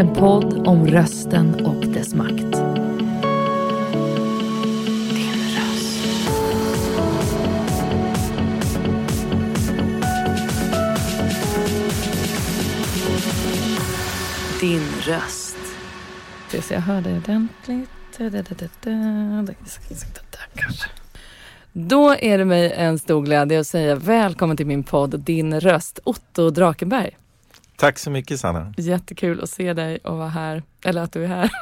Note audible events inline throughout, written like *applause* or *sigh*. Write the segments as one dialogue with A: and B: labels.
A: en podd om rösten och dess makt. Din röst. Din röst. Ska se, jag hör dig ordentligt. Då är det mig en stor glädje att säga välkommen till min podd Din röst, Otto Drakenberg.
B: Tack så mycket Sanna.
A: Jättekul att se dig och vara här, eller att du är här. *laughs*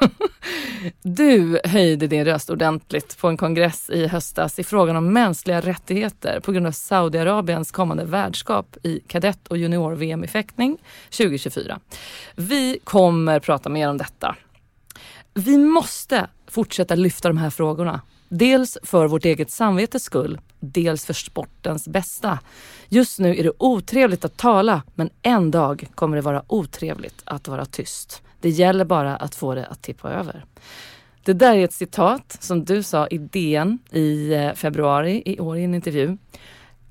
A: Du höjde din röst ordentligt på en kongress i höstas i frågan om mänskliga rättigheter på grund av Saudiarabiens kommande värdskap i kadett och junior-VM i fäktning 2024. Vi kommer prata mer om detta. Vi måste fortsätta lyfta de här frågorna. Dels för vårt eget samvetes skull, dels för sportens bästa. Just nu är det otrevligt att tala, men en dag kommer det vara otrevligt att vara tyst. Det gäller bara att få det att tippa över. Det där är ett citat som du sa i DN i eh, februari i år i en intervju.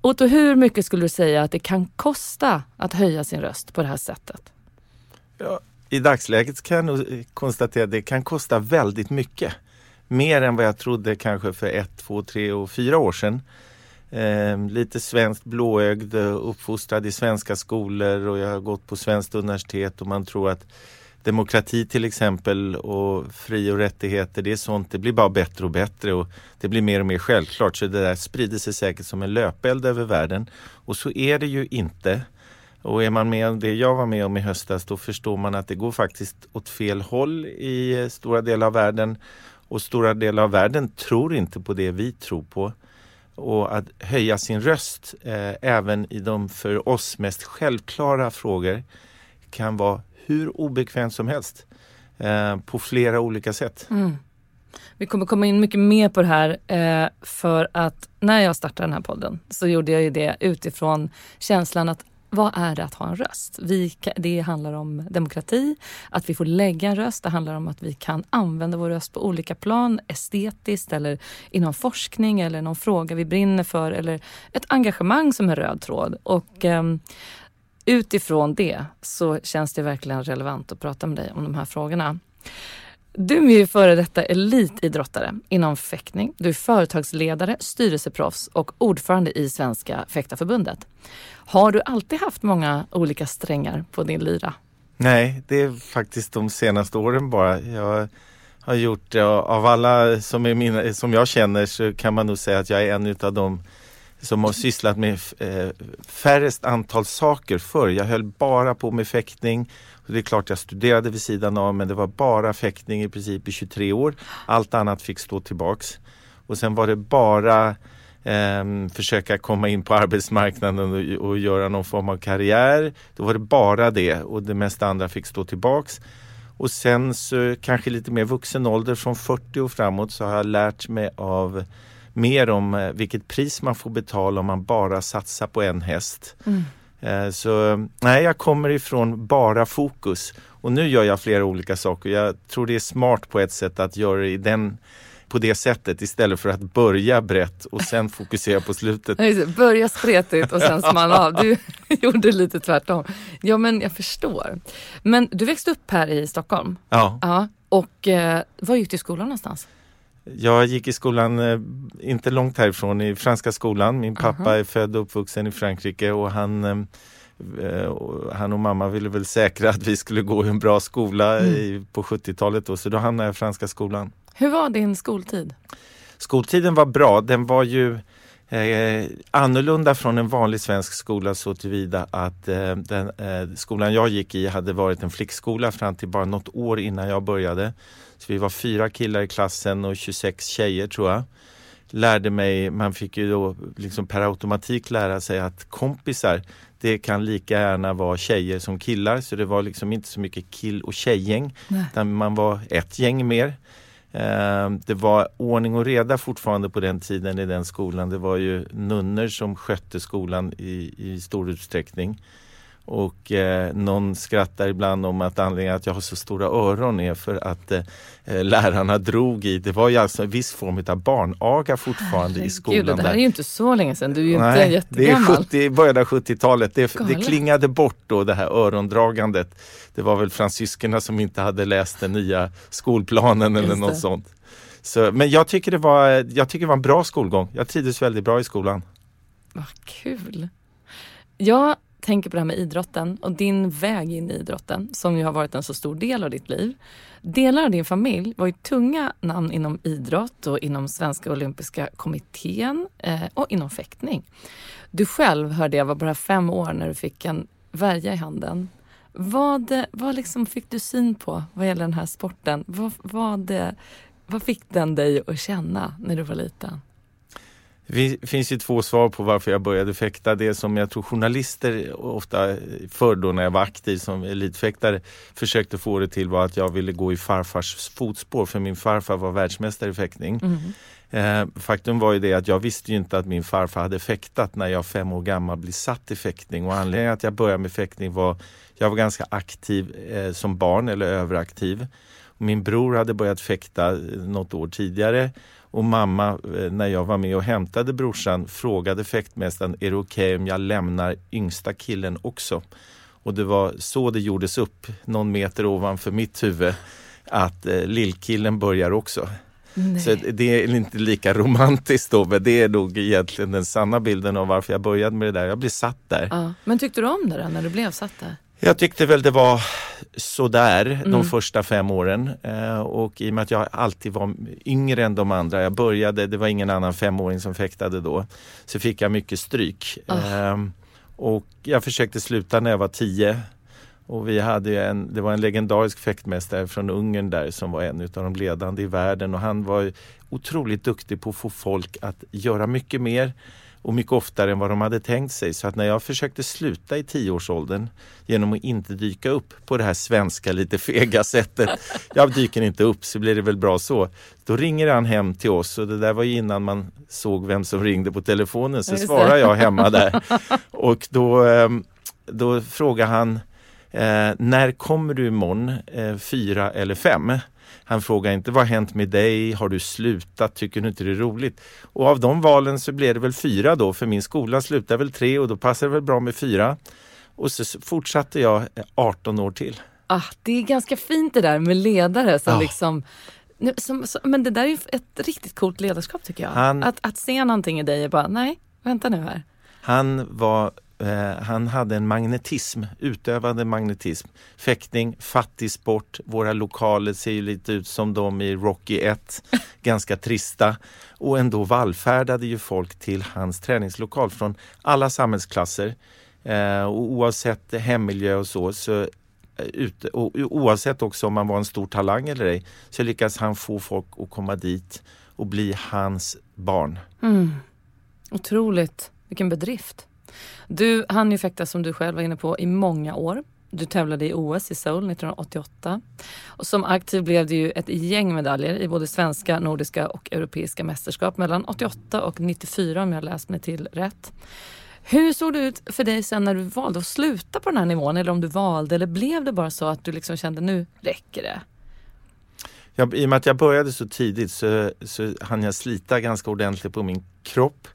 A: Otto, hur mycket skulle du säga att det kan kosta att höja sin röst på det här sättet?
B: Ja, I dagsläget kan jag konstatera att det kan kosta väldigt mycket. Mer än vad jag trodde kanske för ett, två, tre och fyra år sedan. Eh, lite svenskt blåögd, eh, uppfostrad i svenska skolor och jag har gått på svenskt universitet och man tror att demokrati till exempel och fri och rättigheter, det är sånt, det blir bara bättre och bättre och det blir mer och mer självklart. Så det där sprider sig säkert som en löpeld över världen. Och så är det ju inte. Och är man med om det jag var med om i höstas då förstår man att det går faktiskt åt fel håll i eh, stora delar av världen. Och stora delar av världen tror inte på det vi tror på. Och att höja sin röst eh, även i de för oss mest självklara frågor kan vara hur obekvämt som helst eh, på flera olika sätt.
A: Mm. Vi kommer komma in mycket mer på det här eh, för att när jag startade den här podden så gjorde jag ju det utifrån känslan att vad är det att ha en röst? Vi, det handlar om demokrati, att vi får lägga en röst. Det handlar om att vi kan använda vår röst på olika plan, estetiskt eller inom forskning eller någon fråga vi brinner för eller ett engagemang som en röd tråd. Och, eh, utifrån det så känns det verkligen relevant att prata med dig om de här frågorna. Du är ju före detta elitidrottare inom fäktning. Du är företagsledare, styrelseproffs och ordförande i Svenska fäktarförbundet. Har du alltid haft många olika strängar på din lyra?
B: Nej, det är faktiskt de senaste åren bara. Jag har gjort, av alla som, är mina, som jag känner så kan man nog säga att jag är en av dem som har sysslat med eh, färrest antal saker förr. Jag höll bara på med fäktning. Det är klart jag studerade vid sidan av men det var bara fäktning i princip i 23 år. Allt annat fick stå tillbaks. Och sen var det bara eh, försöka komma in på arbetsmarknaden och, och, göra någon form av karriär. Då var det bara det och det mesta andra fick stå tillbaks. Och sen så kanske lite mer vuxen ålder från 40 och framåt så har jag lärt mig av mer om eh, vilket pris man får betala om man bara satsar på en häst. Mm. Eh, så nej, jag kommer ifrån bara fokus. Och nu gör jag flera olika saker. Jag tror det är smart på ett sätt att göra det i den på det sättet istället för att börja brett och sen *laughs* fokusera på slutet.
A: Börja spretigt och sen *laughs* smalla av. Du *laughs* gjorde lite tvärtom. Ja men jag förstår. Men du växte upp här i Stockholm?
B: Ja.
A: ja. Och eh, var gick du i skolan någonstans?
B: Jag gick i skolan eh, inte långt härifrån, i franska skolan. Min pappa uh -huh. är född och uppvuxen i Frankrike och han, eh, eh han och mamma ville väl säkra att vi skulle gå i en bra skola mm. i, på 70-talet. så då hamnade jag i franska skolan.
A: Hur var din skoltid?
B: Skoltiden var bra. Den var ju Eh, annorlunda från en vanlig svensk skola så tillvida att eh, den eh, skolan jag gick i hade varit en flickskola fram till bara något år innan jag började. Så vi var fyra killar i klassen och 26 tjejer tror jag. Lärde mig, man fick ju då liksom per automatik lära sig att kompisar det kan lika gärna vara tjejer som killar så det var liksom inte så mycket kill och tjejgäng.
A: Nej.
B: Utan man var ett gäng mer. Eh, Det var ordning och reda fortfarande på den tiden i den skolan. Det var ju nunnor som skötte skolan i, i stor utsträckning. Och eh, någon skrattar ibland om att anledningen att jag har så stora öron är för att eh, lärarna drog i, det var ju alltså en viss form av barnaga fortfarande i skolan.
A: Gud, det här
B: där.
A: är ju inte så länge sedan. Du är ju inte
B: Nej, det är
A: jättegammal.
B: 70, början av 70-talet. Det, det klingade bort då det här örondragandet. Det var väl fransyskorna som inte hade läst den nya skolplanen eller något
A: det.
B: sånt. Så, men jag tycker, det var, jag tycker det var en bra skolgång. Jag trivdes väldigt bra i skolan.
A: Vad kul. Jag tänker på det här med idrotten och din väg in i idrotten som ju har varit en så stor del av ditt liv. Delar av din familj var ju tunga namn inom idrott och inom Svenska Olympiska kommittén eh, och inom fäktning. Du själv hörde jag var bara fem år när du fick en värja i handen. Vad, vad liksom fick du syn på vad gäller den här sporten? Vad, vad, vad fick den dig att känna när du var liten?
B: Det finns ju två svar på varför jag började fäkta. Det som jag tror journalister ofta förr då när jag var aktiv som elitfäktare försökte få det till var att jag ville gå i farfars fotspår för min farfar var världsmästare i fäktning. Eh, faktum var ju det att jag visste ju inte att min farfar hade fäktat när jag fem år gammal blev satt i fäktning och anledningen att jag började med fäktning var jag var ganska aktiv eh, som barn eller överaktiv. Min bror hade börjat fäkta eh, något år tidigare och mamma, eh, när jag var med och hämtade brorsan, frågade fäktmästaren, är det okej om jag lämnar yngsta killen också? Och det var så det gjordes upp, någon meter ovanför mitt huvud, att eh, lillkillen börjar också.
A: Nej.
B: Så det är inte lika romantiskt då, men det är nog egentligen den sanna bilden av varför jag började med det där. Jag blev satt där.
A: Ja. Men tyckte du om det då när du blev satt där?
B: Jag tyckte väl det var sådär
A: Mm.
B: de första fem åren eh, och i och med att jag alltid var yngre än de andra, jag började, det var ingen annan femåring som fäktade då, så fick jag mycket stryk. Ehm, och jag försökte sluta när jag var tio och vi hade en, det var en legendarisk fäktmästare från Ungern där som var en av de ledande i världen och han var otroligt duktig på att få folk att göra mycket mer och mycket oftare än vad de hade tänkt sig. Så att när jag försökte sluta i tioårsåldern genom att inte dyka upp på det här svenska lite fega sättet. *laughs* Jag dyker inte upp så blir det väl bra så. Då ringer han hem till oss och det där var ju innan man såg vem som ringde på telefonen så svarar jag hemma där. *laughs* Och då, ehm, då frågar han Eh, när kommer du imorgon? Eh, fyra eller fem? Han frågar inte vad har hänt med dig? Har du slutat? Tycker du inte det är roligt? Och av de valen så blev det väl fyra då för min skola slutar väl tre och då passar det väl bra med fyra. Och så fortsatte jag eh, 18 år till.
A: Ah, det är ganska fint det där med ledare som
B: Ja.
A: liksom nu, som, som, men det där är ju ett riktigt coolt ledarskap tycker jag.
B: Han-
A: Att, att se någonting i dig och bara, nej, vänta nu här.
B: Han, var, eh, han hade en magnetism, utövande magnetism. Fäktning, fattig sport, våra lokaler ser ju lite ut som de i Rocky 1, *laughs* ganska trista. Och ändå vallfärdade ju folk till hans träningslokal från alla samhällsklasser. Eh, och oavsett hemmiljö och så, så eh, ute, och oavsett också om man var en stor talang eller ej, så lyckas han få folk att komma dit och bli hans barn.
A: Mm. Otroligt, vilken bedrift. Du hann ju fäktas som du själv var inne på i många år. Du tävlade i OS i Seoul 1988. Och som aktiv blev det ju ett gäng medaljer i både svenska, nordiska och europeiska mästerskap mellan 88 och 94 om jag läst mig till rätt. Hur såg det ut för dig sen när du valde att sluta på den här nivån? Eller om du valde, eller blev det bara så att du liksom kände nu räcker det?
B: Jag, I och med att jag började så tidigt så, så hann jag slita ganska ordentligt på min kropp.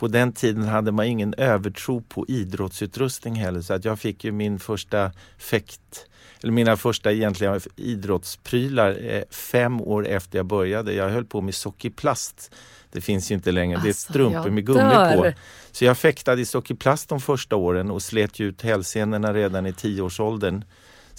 B: På den tiden hade man ingen övertro på idrottsutrustning heller så att jag fick ju min första fäkt eller mina första egentliga idrottsprylar eh, fem år efter jag började. Jag höll på med sockerplast. Det finns ju inte längre. det är
A: Alltså,
B: strumpor med gummi
A: dör.
B: på. Så jag fäktade i sockerplast de första åren och slet ut hälsenorna redan i tioårsåldern.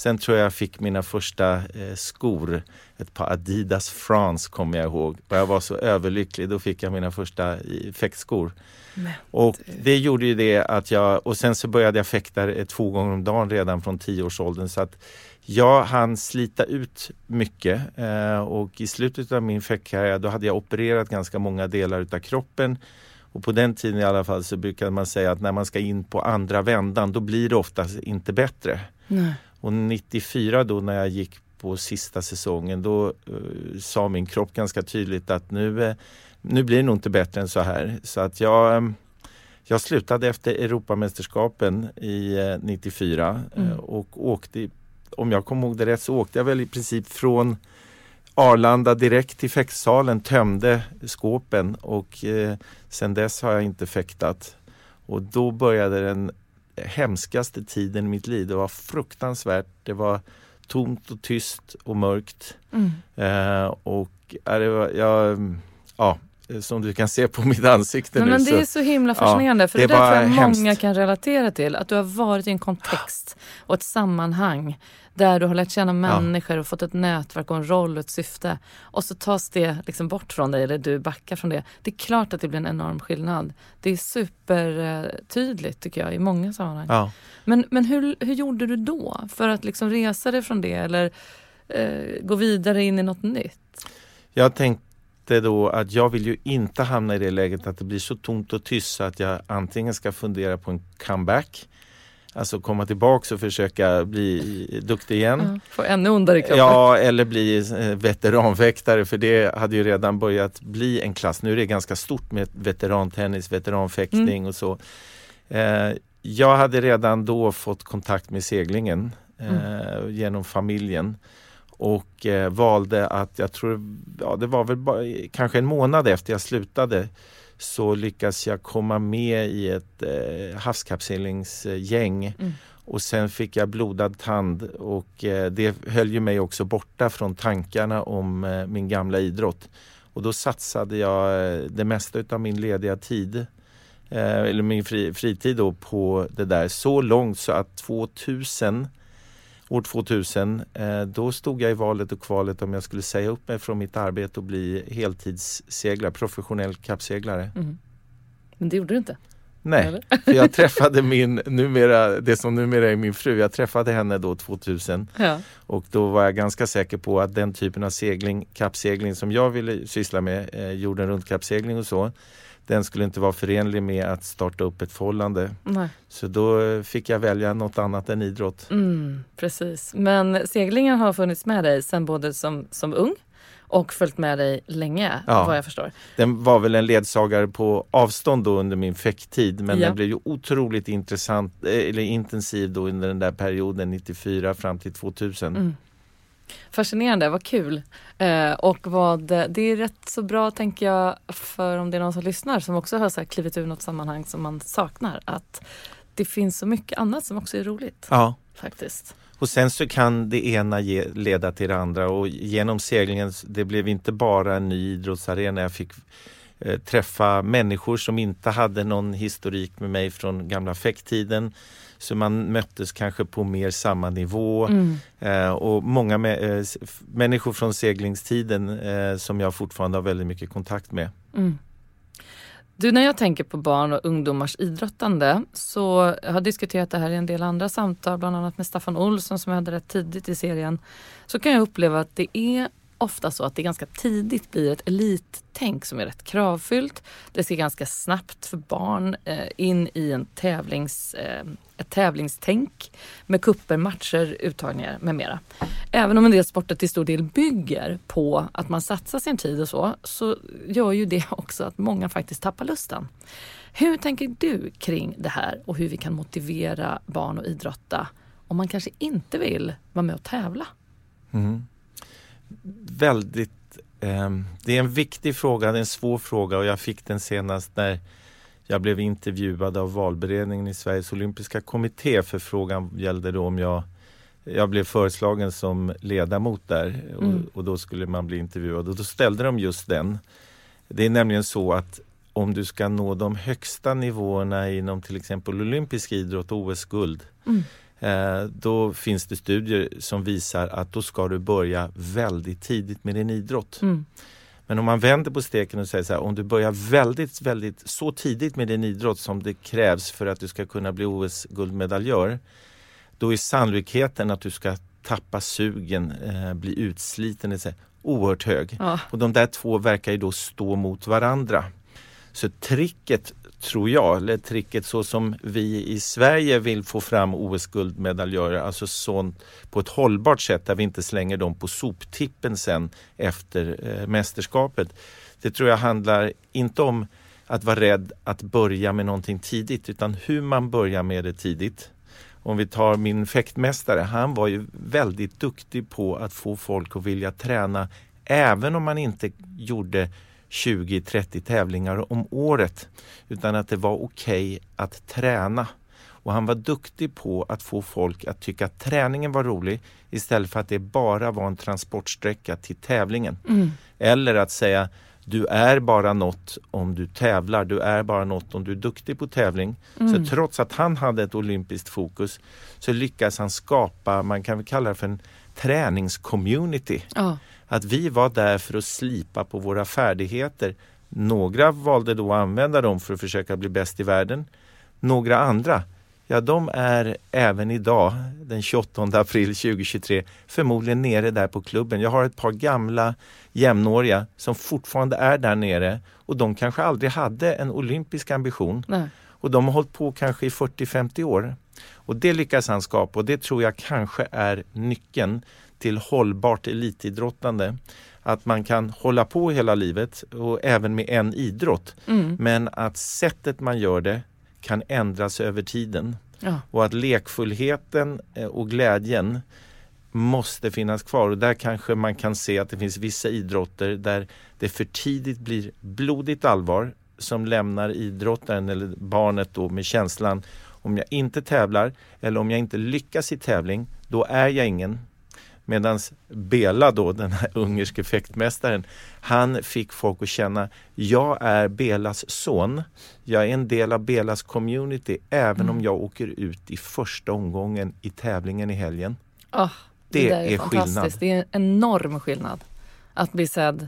B: Sen tror jag jag fick mina första eh, skor, ett par Adidas France kommer jag ihåg. Och jag var så överlycklig, då fick jag mina första fäktskor.
A: Men
B: Och det gjorde ju det att jag, och sen så började jag fäkta eh, två gånger om dagen redan från tioårsåldern. Så att jag hann slita ut mycket eh, och i slutet av min fäktkarriär då hade jag opererat ganska många delar utav kroppen. Och på den tiden i alla fall så brukade man säga att när man ska in på andra vändan då blir det oftast inte bättre.
A: Nej.
B: Och 94 då när jag gick på sista säsongen då uh, sa min kropp ganska tydligt att nu, uh, nu blir det nog inte bättre än så här. Så att jag, um, jag slutade efter Europamästerskapen i uh, 94
A: Mm.
B: och åkte, om jag kommer ihåg det rätt så åkte jag väl i princip från Arlanda direkt till fäktsalen, tömde skåpen och eh, sen dess har jag inte fäktat. Och då började den hemskaste tiden i mitt liv. Det var fruktansvärt. Det var tomt och tyst och mörkt.
A: Mm.
B: Eh, och ja, det var, ja, som du kan se på *laughs* mitt ansikte
A: Nej,
B: nu
A: men
B: så
A: det är så himla fascinerande för det,
B: det
A: där tror jag
B: hemskt.
A: många kan relatera till. Att du har varit i en kontext och ett sammanhang där du har lärt känna människor och fått ett nätverk och en roll och ett syfte. Och så tas det liksom bort från dig eller du backar från det. Det är klart att det blir en enorm skillnad. Det är supertydligt tycker jag i många sammanhang.
B: ja.
A: Men, men hur, hur gjorde du då för att liksom resa dig från det eller eh, gå vidare in i något nytt?
B: Jag tänkte då att jag vill ju inte hamna i det läget att det blir så tomt och tyst så att jag antingen ska fundera på en comeback Alltså komma tillbaks och försöka bli duktig igen.
A: Ja, få ännu ondare i kroppen.
B: Ja, eller bli eh, veteranfäktare för det hade ju redan börjat bli en klass. Nu är det ganska stort med veterantennis, veteranfäktning
A: Mm.
B: och så. Eh, jag hade redan då fått kontakt med seglingen eh, genom familjen och valde att, jag tror, ja det var väl bara, kanske en månad efter jag slutade så lyckas jag komma med i ett eh, havskapselingsgäng
A: Mm.
B: och sen fick jag blodad tand och eh, det höll ju mig också borta från tankarna om eh, min gamla idrott. Och då satsade jag eh, det mesta utav min lediga tid eh, eller min fri, fritid då på det där så långt så att 2000 År 2000, eh, då stod jag i valet och kvalet om jag skulle säga upp mig från mitt arbete och bli heltidsseglare, professionell kappseglare.
A: Mm. Men det gjorde du inte?
B: Nej,
A: Eller? *laughs*
B: för jag träffade min, numera, det som numera är min fru, jag träffade henne då 2000
A: Ja.
B: och då var jag ganska säker på att den typen av segling, kappsegling som jag ville syssla med, eh, jorden runt kappsegling och så, den skulle inte vara förenlig med att starta upp ett förhållande.
A: Nej.
B: Så då eh, fick jag välja något annat än idrott.
A: Mm, precis. Men seglingen har funnits med dig sen både som, som ung och följt med dig länge
B: Ja.
A: vad jag förstår.
B: Den var väl en ledsagare på avstånd då under min fäkttid men
A: Ja.
B: den blev ju otroligt intressant, eh, eller intensiv då under den där perioden 94 fram till 2000.
A: Mm. Fascinerande, vad kul. Eh, och vad, det är rätt så bra tänker jag för om det är någon som lyssnar som också har så här klivit ur något sammanhang som man saknar. Att det finns så mycket annat som också är roligt
B: Ja.
A: faktiskt.
B: Och sen så kan det ena ge, leda till det andra och genom seglingen, det blev inte bara en ny idrottsarena. Jag fick eh, träffa människor som inte hade någon historik med mig från gamla fäkttiden. Så man möttes kanske på mer samma nivå.
A: Mm.
B: Eh, och många mä- eh, människor från seglingstiden eh, som jag fortfarande har väldigt mycket kontakt med.
A: Mm. Du, när jag tänker på barn och ungdomars idrottande så jag har diskuterat det här i en del andra samtal, bland annat med Staffan Olsson som jag hade rätt tidigt i serien. Så kan jag uppleva att det är ofta så att det ganska tidigt blir ett elittänk som är rätt kravfyllt. Det ska ganska snabbt för barn eh, in i en tävlings, eh, ett tävlingstänk med kupper, matcher, uttagningar med mera. Även om en del sporter till stor del bygger på att man satsar sin tid och så, så gör ju det också att många faktiskt tappar lusten. Hur tänker du kring det här och hur vi kan motivera barn att idrotta om man kanske inte vill vara med och tävla?
B: Mm. Väldigt, ehm, det är en viktig fråga, det är en svår fråga och jag fick den senast när jag blev intervjuad av valberedningen i Sveriges olympiska kommitté för frågan gällde då om jag jag blev föreslagen som ledamot där och,
A: Mm.
B: och då skulle man bli intervjuad och då ställde de just den. Det är nämligen så att om du ska nå de högsta nivåerna inom till exempel olympisk idrott och OS-guld
A: Mm.
B: Eh, då finns det studier som visar att då ska du börja väldigt tidigt med din idrott.
A: Mm.
B: Men om man vänder på steken och säger så här, om du börjar väldigt, väldigt så tidigt med din idrott som det krävs för att du ska kunna bli OS-guldmedaljör, då är sannolikheten att du ska tappa sugen, eh, bli utsliten, här oerhört hög.
A: Ja.
B: Och de där två verkar ju då stå mot varandra. Så tricket tror jag, eller tricket så som vi i Sverige vill få fram OS-guldmedaljörer, alltså sånt på ett hållbart sätt där vi inte slänger dem på soptippen sen efter eh, mästerskapet. Det tror jag handlar inte om att vara rädd att börja med någonting tidigt utan hur man börjar med det tidigt. Om vi tar min fäktmästare, han var ju väldigt duktig på att få folk att vilja träna även om man inte gjorde 20-30 tävlingar om året. Utan att det var okej okay att träna. Och han var duktig på att få folk att tycka att träningen var rolig istället för att det bara var en transportsträcka till tävlingen. Mm. Eller att säga du är bara något om du tävlar, du är bara något om du är duktig på tävling. Mm. Så trots att han hade ett olympiskt fokus så lyckas han skapa, man kan väl kalla det för en träningscommunity. Ja. Att vi var där för att slipa på våra färdigheter. Några valde då att använda dem för att försöka bli bäst i världen. Några andra, ja de är även idag, den 28 april 2023, förmodligen nere där på klubben. Jag har ett par gamla jämnåriga som fortfarande är där nere och de kanske aldrig hade en olympisk ambition. Nej. Och de har hållit på kanske i 40-50 år. Och det lyckas han skapa och det tror jag kanske är nyckeln till hållbart elitidrottande. Att man kan hålla på hela livet och även med en idrott. Mm. Men att sättet man gör det kan ändras över tiden. Ja. Och att lekfullheten eh, och glädjen måste finnas kvar och där kanske man kan se att det finns vissa idrotter där det för tidigt blir blodigt allvar som lämnar idrottaren eller barnet då med känslan om jag inte tävlar eller om jag inte lyckas i tävling, då är jag ingen. Medan Bela då, den här ungerske fäktmästaren, han fick folk att känna, jag är Belas son. Jag är en del av Belas community även mm. om jag åker ut i första omgången i tävlingen i helgen.
A: Oh, det, det är, är skillnad. Det är en enorm skillnad att bli sedd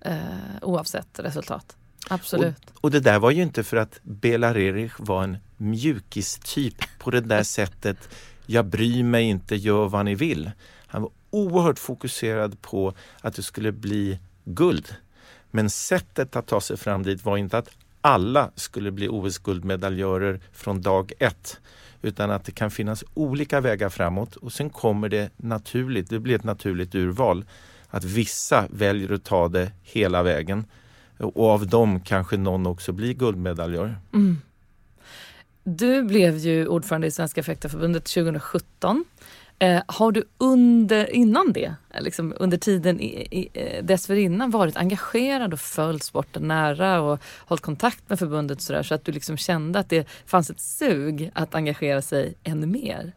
A: eh, oavsett resultat. Absolut.
B: Och, och, det där var ju inte för att Bela Rerich var en mjukistyp på det där *laughs* sättet jag bryr mig inte, gör vad ni vill. Han var oerhört fokuserad på att det skulle bli guld. Men sättet att ta sig fram dit var inte att alla skulle bli OS-guldmedaljörer från dag ett. Utan att det kan finnas olika vägar framåt och sen kommer det naturligt, det blir ett naturligt urval. Att vissa väljer att ta det hela vägen och av dem kanske någon också blir guldmedaljör. Mm.
A: Du blev ju ordförande i Svenska fäktarförbundet 2017. Eh, har du under, innan det, liksom under tiden i, i, eh, dessförinnan varit engagerad och följt sporten nära och hållit kontakt med förbundet så, där, så att du liksom kände att det fanns ett sug att engagera sig ännu mer?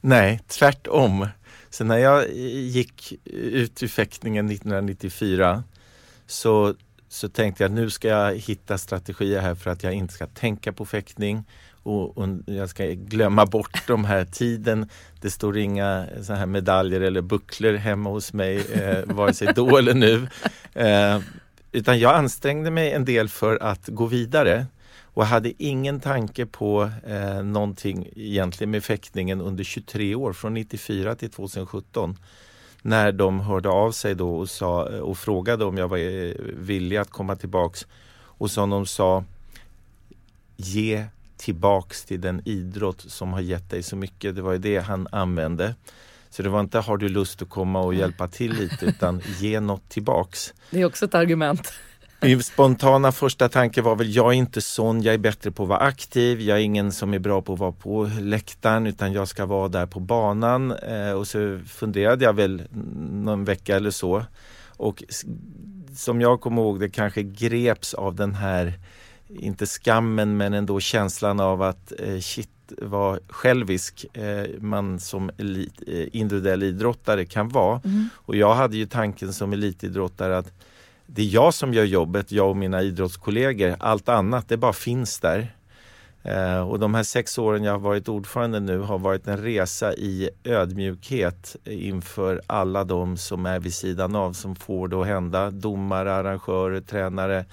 B: Nej, tvärtom. Så när jag gick ut ur fäktningen 1994 så, så tänkte jag nu ska jag hitta strategier här för att jag inte ska tänka på fäktning och, och, jag ska glömma bort de här tiden. Det står inga så här medaljer eller bucklor hemma hos mig, eh, vare sig då eller nu. Eh, utan jag ansträngde mig en del för att gå vidare och hade ingen tanke på eh, någonting egentligen med fäktningen under 23 år, från 94 till 2017 när de hörde av sig då och, sa, och frågade om jag var eh, villig att komma tillbaks och som de sa ge tillbaks till den idrott som har gett dig så mycket. Det var ju det han använde. Så det var inte har du lust att komma och hjälpa till lite *laughs* utan ge något tillbaks.
A: Det är också ett argument.
B: Min spontana första tanke var väl, jag är inte sån, jag är bättre på att vara aktiv, jag är ingen som är bra på att vara på läktaren utan jag ska vara där på banan. Eh, och så funderade jag väl någon vecka eller så. Och som jag kommer ihåg det kanske greps av den här inte skammen men ändå känslan av att eh, shit vad självisk eh, man som elit, individuell idrottare kan vara. Mm. Och jag hade ju tanken som elitidrottare att det är jag som gör jobbet, jag och mina idrottskollegor. Allt annat det bara finns där. Eh, och de här sex åren jag har varit ordförande nu har varit en resa i ödmjukhet inför alla de som är vid sidan av som får det att hända. Domare, arrangörer, tränare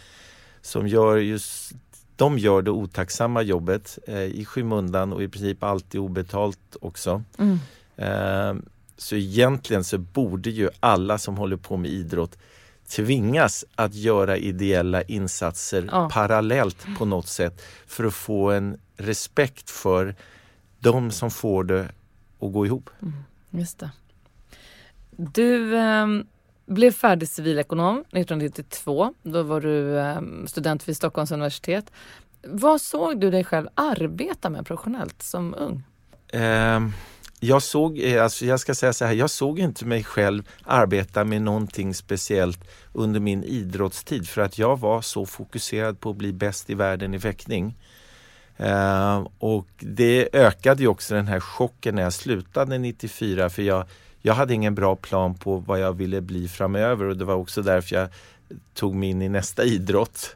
B: som gör just de gör det otacksamma jobbet eh, i skymundan och i princip alltid obetalt också. Mm. Eh, så egentligen så borde ju alla som håller på med idrott tvingas att göra ideella insatser
A: Ja.
B: parallellt på något sätt för att få en respekt för de som får det att gå ihop.
A: Just det. Du ehm, blev färdig civilekonom 1992. Då var du ehm, student vid Stockholms universitet. Vad såg du dig själv arbeta med professionellt som ung?
B: Ehm, jag såg, eh, alltså jag ska säga så här, jag såg inte mig själv arbeta med någonting speciellt under min idrottstid för att jag var så fokuserad på att bli bäst i världen i fäktning. Uh, eh, och det ökade ju också den här chocken när jag slutade 94 för jag, jag hade ingen bra plan på vad jag ville bli framöver och det var också därför jag tog mig in i nästa idrott.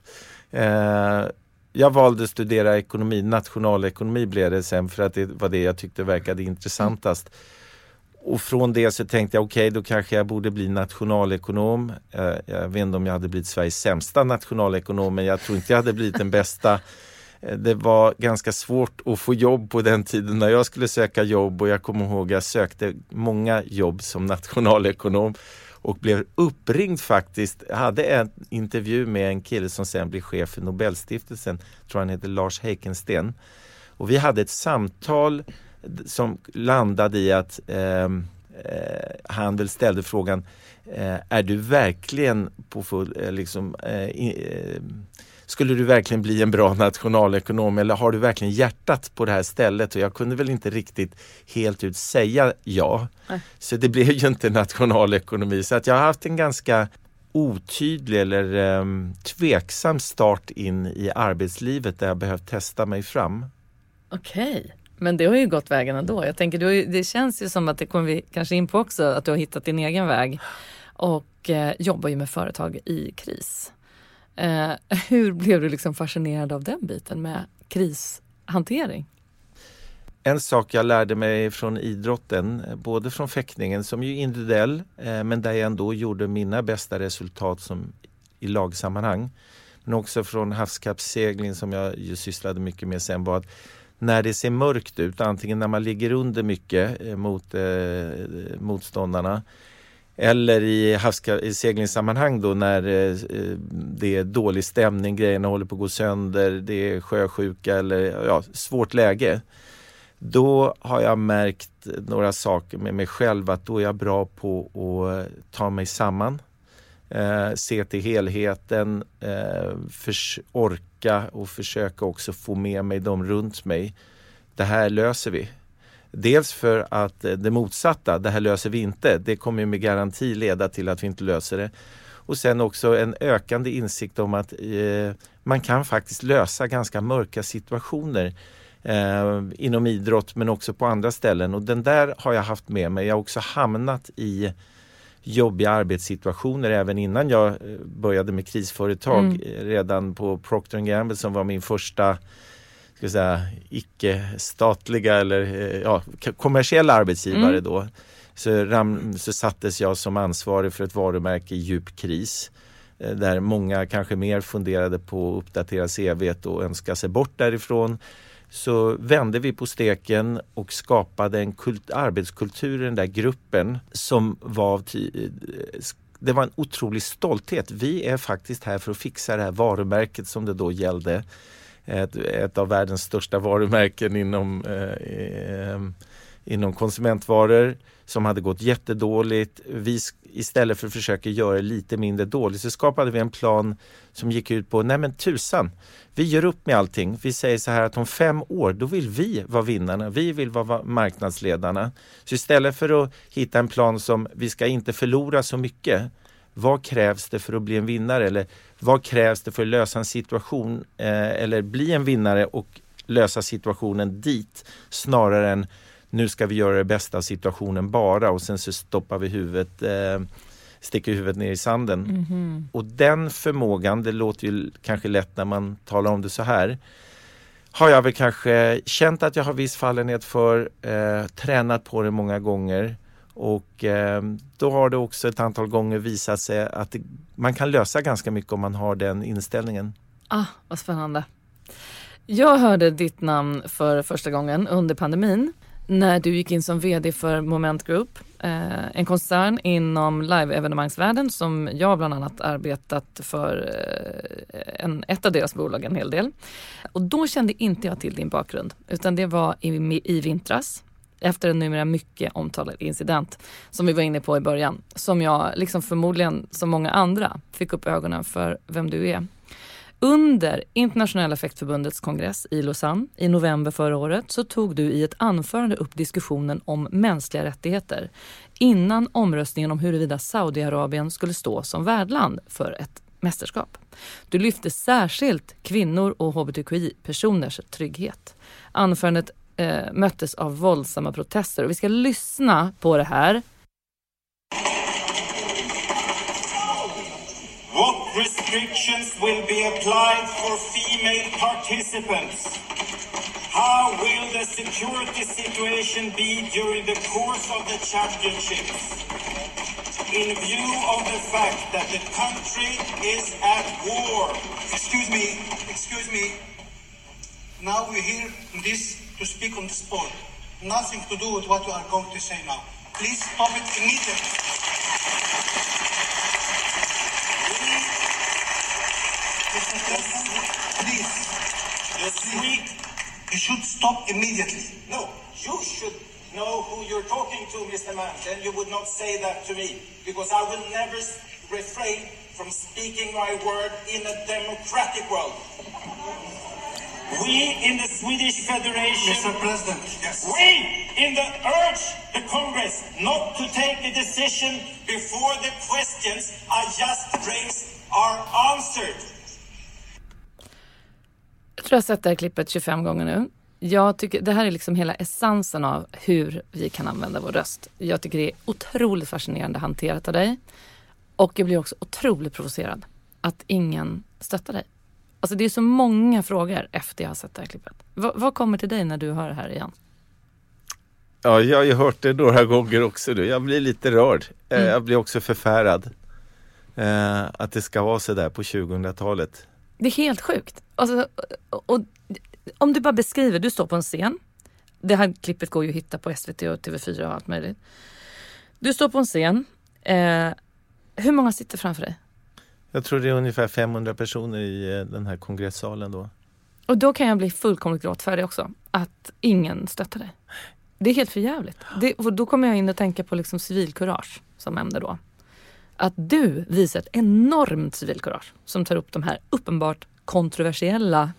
B: Uh, jag valde att studera ekonomi, nationalekonomi blev det sen för att det var det jag tyckte verkade intressantast. Och från det så tänkte jag okej, då kanske jag borde bli nationalekonom. Eh, jag vet inte om jag hade blivit Sveriges sämsta nationalekonom, men jag tror inte jag hade blivit den bästa. Eh, det var ganska svårt att få jobb på den tiden när jag skulle söka jobb och jag kommer ihåg jag sökte många jobb som nationalekonom och blev uppringd faktiskt. Jag hade en intervju med en kille som sen blev chef för Nobelstiftelsen, tror han heter Lars Heikensten. Och vi hade ett samtal som landade i att ehm, eh, han väl ställde frågan eh, Är du verkligen på full, eh, liksom, eh, eh skulle du verkligen bli en bra nationalekonom eller har du verkligen hjärtat på det här stället? Och jag kunde väl inte riktigt helt ut säga ja.
A: Nej.
B: Så det blev ju inte nationalekonomi. Så att jag har haft en ganska otydlig eller um, tveksam start in i arbetslivet där jag behövt testa mig fram.
A: Okej, men det har ju gått vägen ändå. Jag tänker, ju, det känns ju som att det kommer vi kanske in på också, att du har hittat din egen väg och eh, jobbar ju med företag i kris. Eh, *laughs* hur blev du liksom fascinerad av den biten med krishantering?
B: En sak jag lärde mig från idrotten, både från fäktningen som ju är individuell, eh, men där jag ändå gjorde mina bästa resultat som i lagsammanhang. Men också från havskappsegling som jag ju sysslade mycket med sen var att när det ser mörkt ut, antingen när man ligger under mycket eh, mot eh, motståndarna eller i seglingssammanhang då när eh, eh, det är dålig stämning, grejerna håller på att gå sönder, det är sjösjuka eller ja, svårt läge. Då har jag märkt några saker med mig själv att då är jag bra på att eh, ta mig samman. Eh, se till helheten, eh, orka och försöka också få med mig dem runt mig. Det här löser vi. Dels för att eh, det motsatta, det här löser vi inte, det kommer ju med garanti leda till att vi inte löser det. Och sen också en ökande insikt om att eh, man kan faktiskt lösa ganska mörka situationer eh, inom idrott men också på andra ställen. Och den där har jag haft med mig. Jag har också hamnat i jobbiga arbetssituationer även innan jag eh, började med krisföretag.
A: Mm.
B: eh, Redan på Procter Gamble som var min första ska säga, icke-statliga eller eh, ja, kommersiella arbetsgivare
A: Mm.
B: då. Så, ram, så sattes jag som ansvarig för ett varumärke i djup kris. eh, Där många kanske mer funderade på att uppdatera CVt och önska sig bort därifrån. Så vände vi på steken och skapade en kult, arbetskultur i den där gruppen som var eh, det var en otrolig stolthet. Vi är faktiskt här för att fixa det här varumärket som det då gällde. Ett, ett av världens största varumärken inom, eh, eh inom konsumentvaror som hade gått jättedåligt. Vi, istället för att försöka göra det lite mindre dåligt så skapade vi en plan som gick ut på, nej men tusan, vi gör upp med allting. Vi säger så här att om fem år, då vill vi vara vinnarna. Vi vill vara marknadsledarna. Så istället för att hitta en plan som vi ska inte förlora så mycket, vad krävs det för att bli en vinnare? Eller vad krävs det för att lösa en situation eh, eller bli en vinnare och lösa situationen dit snarare än nu ska vi göra det bästa av situationen bara och sen så stoppar vi huvudet, eh, sticker huvudet ner i sanden. Och den förmågan, det låter ju kanske lätt när man talar om det så här, har jag väl kanske känt att jag har viss fallenhet för, eh, tränat på det många gånger och eh, då har det också ett antal gånger visat sig att det, man kan lösa ganska mycket om man har den inställningen.
A: Ah, vad spännande. Jag hörde ditt namn för första gången under pandemin när du gick in som VD för Moment Group, eh, en koncern inom live-evenemangsvärlden som jag bland annat arbetat för eh, en, ett av deras bolag en hel del. Och då kände inte jag till din bakgrund utan det var i, i vintras efter en numera mycket omtalad incident som vi var inne på i början. Som jag, liksom förmodligen som många andra, fick upp ögonen för vem du är. Under Internationella fäktförbundets kongress i Lausanne i november förra året så tog du i ett anförande upp diskussionen om mänskliga rättigheter innan omröstningen om huruvida Saudiarabien skulle stå som värdland för ett mästerskap. Du lyfte särskilt kvinnor och hbtqi-personers trygghet. Anförandet eh, möttes av våldsamma protester och vi ska lyssna på det här
C: What restrictions will be applied for female participants? How will the security situation be during the course of the championships? In view of the fact that the country is at war.
D: Excuse me, excuse me. Now we're here this to speak on the spot. Nothing to do with what you are going to say now. Please stop it immediately. Please. You should stop immediately.
C: no, you should know who you're talking to, Mr. Mann. Then you would not say that to me, because I will never refrain from speaking my word in a democratic world. We in the Swedish Federation
D: Mr. President, yes.
C: We in the urge the Congress not to take a decision before the questions I just raised are answered.
A: Jag tror jag har sett det här klippet 25 gånger nu. Jag tycker, det här är liksom hela essensen av hur vi kan använda vår röst. Jag tycker det är otroligt fascinerande hanterat av dig. Och jag blir också otroligt provocerad att ingen stöttar dig. Alltså det är så många frågor efter jag har sett det här klippet. Va, vad kommer till dig när du hör det här igen?
B: Ja, jag har ju hört det några gånger också. Nu. Jag blir lite rörd. Eh,
A: Mm.
B: Jag blir också förfärad. Eh, att det ska vara så där på 2000-talet.
A: Det är helt sjukt. Alltså, och, och, om du bara beskriver, du står på en scen. Det här klippet går ju att hitta på SVT och TV4 och allt möjligt. Du står på en scen. Eh, hur många sitter framför dig?
B: Jag tror det är ungefär 500 personer i eh, den här kongressalen då.
A: Och då kan jag bli fullkomligt gråtfärdig också. Att ingen stöttar dig. Det är helt förjävligt. Det, och då kommer jag in och tänka på liksom civilkurage som ämne då. Att du visar ett enormt civilkurage som tar upp de här uppenbart kontroversiella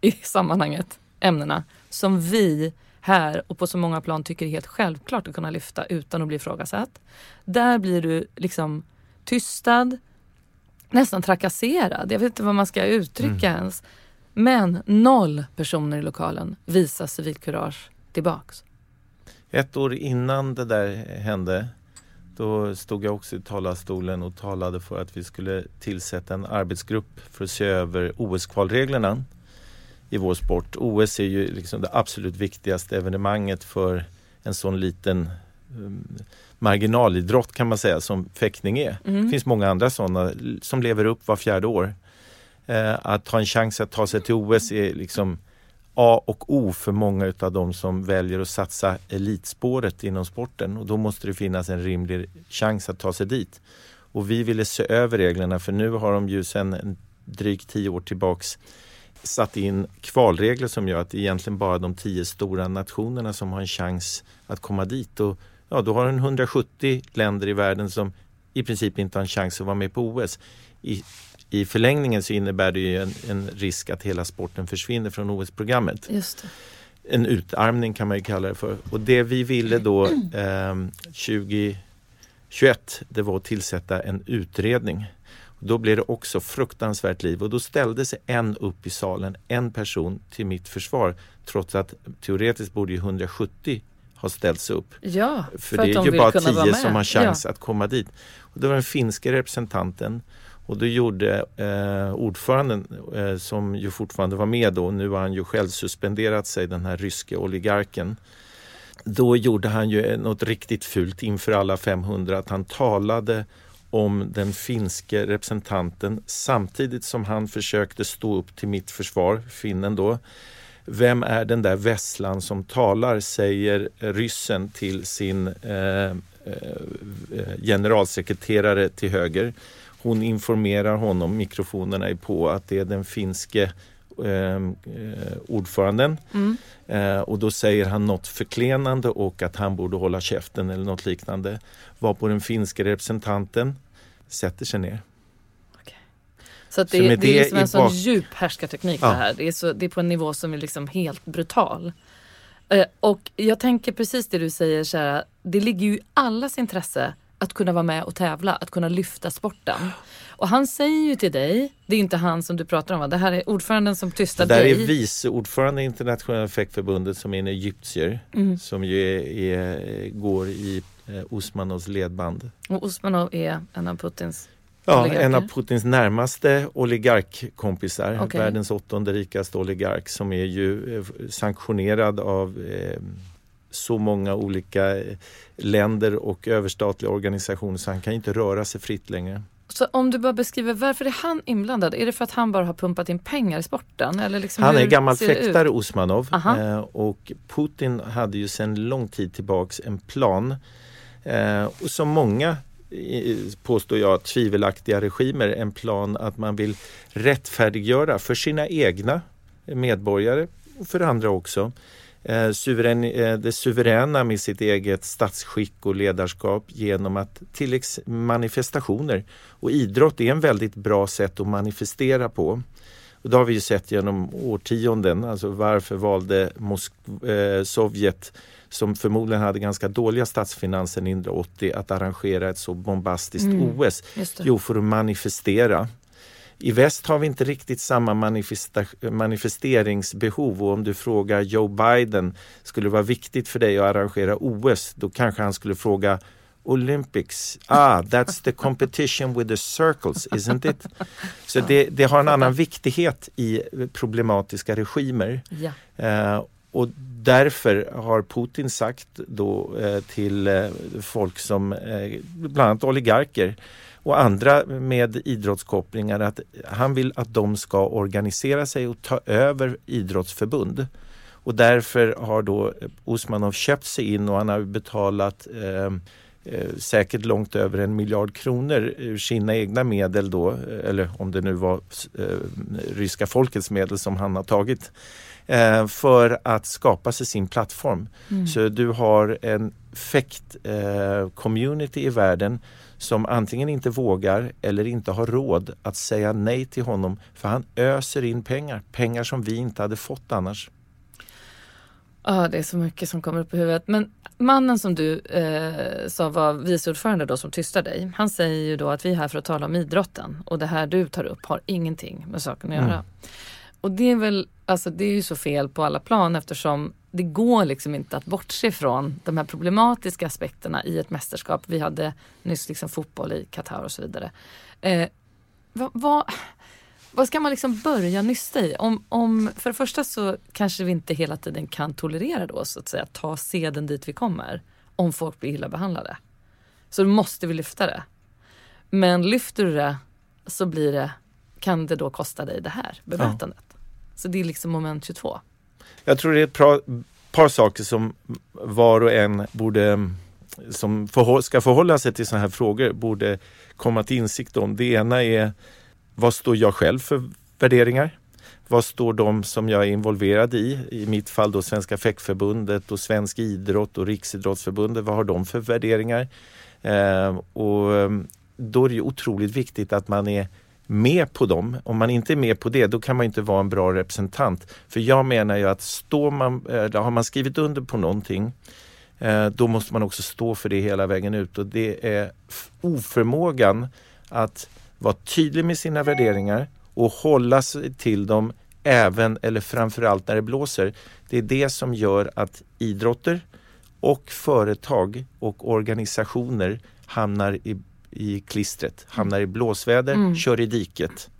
A: i sammanhanget ämnena som vi här och på så många plan tycker är helt självklart att kunna lyfta utan att bli ifrågasatt. Där blir du liksom tystad, nästan trakasserad. Jag vet inte vad man ska uttrycka ens. Men noll personer i lokalen visar civilkurage tillbaks.
B: Ett år innan det där hände då stod jag också i talarstolen och talade för att vi skulle tillsätta en arbetsgrupp för att se över OS-kvalreglerna i vår sport. OS är ju liksom det absolut viktigaste evenemanget för en sån liten um, marginalidrott kan man säga som fäktning är. Det finns många andra sådana som lever upp var fjärde år. Eh, att ha en chans att ta sig till OS är liksom A och O för många utav de som väljer att satsa elitspåret inom sporten och då måste det finnas en rimlig chans att ta sig dit. Och vi ville se över reglerna för nu har de ju sedan drygt tio år tillbaks satt in kvalregler som gör att det är egentligen bara de tio stora nationerna som har en chans att komma dit. Och ja, då har en 170 länder i världen som i princip inte har en chans att vara med på OS. I, i förlängningen så innebär det ju en, en risk att hela sporten försvinner från OS-programmet. En utarmning kan man ju kalla det för. Och det vi ville då *clears throat* eh, 2021 det var att tillsätta en utredning. Och då blev det också fruktansvärt liv och då ställde sig en upp i salen, en person till mitt försvar. Trots att teoretiskt borde ju 170 ha ställts upp.
A: Ja,
B: För,
A: att
B: det är ju bara tio som har chans
A: Ja.
B: att komma dit. Och det var den finska representanten och då gjorde eh, ordföranden eh, som ju fortfarande var med då, nu har han ju själv suspenderat sig, den här ryske oligarken. Då gjorde han ju något riktigt fult inför alla 500 att han talade om den finske representanten samtidigt som han försökte stå upp till mitt försvar, finnen då, Vem är den där vesslan som talar, säger ryssen till sin eh, eh, generalsekreterare till höger. Hon informerar honom, mikrofonerna är på, att det är den finske eh, ordföranden. Mm. Eh, och då säger han något förklenande och att han borde hålla käften eller något liknande. Varpå den finska representanten sätter sig ner.
A: Så det, så det, det, är liksom en sån djup härskarteknik ja. det här. Det är, så, det är på en nivå som är liksom helt brutal. Eh, och jag tänker precis det du säger, kära, det ligger ju i allas intresse att kunna vara med och tävla, att kunna lyfta sporten. Och han säger ju till dig, det är inte han som du pratar om va? Det här är ordföranden som tystar dig.
B: Det där är vice ordförande i internationella fäktförbundet som är en egyptier mm. som ju är, är, går i eh, Osmanovs ledband.
A: Och Osmanov är en av Putins
B: Ja, en av Putins närmaste oligarkkompisar. Okay. Världens åttonde rikaste oligark som är ju eh, sanktionerad av eh, så många olika eh, länder och överstatliga organisationer så han kan inte röra sig fritt längre.
A: Så om du bara beskriver varför är han inblandad? Är det för att han bara har pumpat in pengar i sporten? Eller liksom
B: han är gammal fäktare Osmanov eh, och Putin hade ju sedan lång tid tillbaks en plan eh, som många påstår jag, tvivelaktiga regimer en plan att man vill rättfärdiggöra för sina egna medborgare och för andra också eh, suverän, eh, det suveräna med sitt eget statsskick och ledarskap genom att till manifestationer. Och idrott är en väldigt bra sätt att manifestera på. Och det har vi ju sett genom årtionden. Alltså varför valde Mosk- eh, Sovjet som förmodligen hade ganska dåliga statsfinanser 1980 att arrangera ett så bombastiskt mm, OS? Jo, för att manifestera. I väst har vi inte riktigt samma manifesteringsbehov och om du frågar Joe Biden, skulle det vara viktigt för dig att arrangera OS? Då kanske han skulle fråga Olympics, ah, that's the competition with the circles, isn't it? Så det, det har en annan viktighet i problematiska regimer. Ja. Uh, och därför har Putin sagt då eh, till eh, folk som eh, bland annat oligarker och andra med idrottskopplingar att han vill att de ska organisera sig och ta över idrottsförbund. Och därför har då Osmanov köpt sig in och han har betalat eh, eh, säkert långt över en miljard kronor ur sina egna medel då, eh, eller om det nu var eh, ryska folkets medel som han har tagit eh, för att skapa sig sin plattform. Mm. Så du har en fäkt-community eh, i världen som antingen inte vågar eller inte har råd att säga nej till honom för han öser in pengar, pengar som vi inte hade fått annars.
A: Ja, ah, det är så mycket som kommer upp i huvudet. Men mannen som du eh, sa var vice ordförande då som tystar dig. Han säger ju då att vi är här för att tala om idrotten och det här du tar upp har ingenting med saken att göra. Mm. Och det är väl, alltså det är ju så fel på alla plan eftersom det går liksom inte att bortse från de här problematiska aspekterna i ett mästerskap. Vi hade nyss liksom fotboll i Qatar och så vidare. Eh, vad, vad, vad, ska man liksom börja nysta i? Om, om, för det första så kanske vi inte hela tiden kan tolerera då så att säga ta seden dit vi kommer om folk blir illa behandlade. Så då måste vi lyfta det. Men lyfter du det så blir det, kan det då kosta dig det här bemötandet. Ja. Så det är liksom moment 22.
B: Jag tror det är ett par, par saker som var och en borde som förhå ska förhålla sig till sådana här frågor borde komma till insikt om. Det ena är vad står jag själv för värderingar? Vad står de som jag är involverad i? I mitt fall då Svenska fäckförbundet och Svensk idrott och Riksidrottsförbundet. Vad har de för värderingar? Eh, och då är det otroligt viktigt att man är med på dem. Om man inte är med på det, då kan man inte vara en bra representant. För jag menar ju att står man, eh, har man skrivit under på någonting, eh, då måste man också stå för det hela vägen ut. Och det är oförmågan att vara tydlig med sina värderingar och hålla sig till dem även eller framförallt när det blåser. Det är det som gör att idrotter och företag och organisationer hamnar i i klistret, hamnar i blåsväder, mm. kör i diket,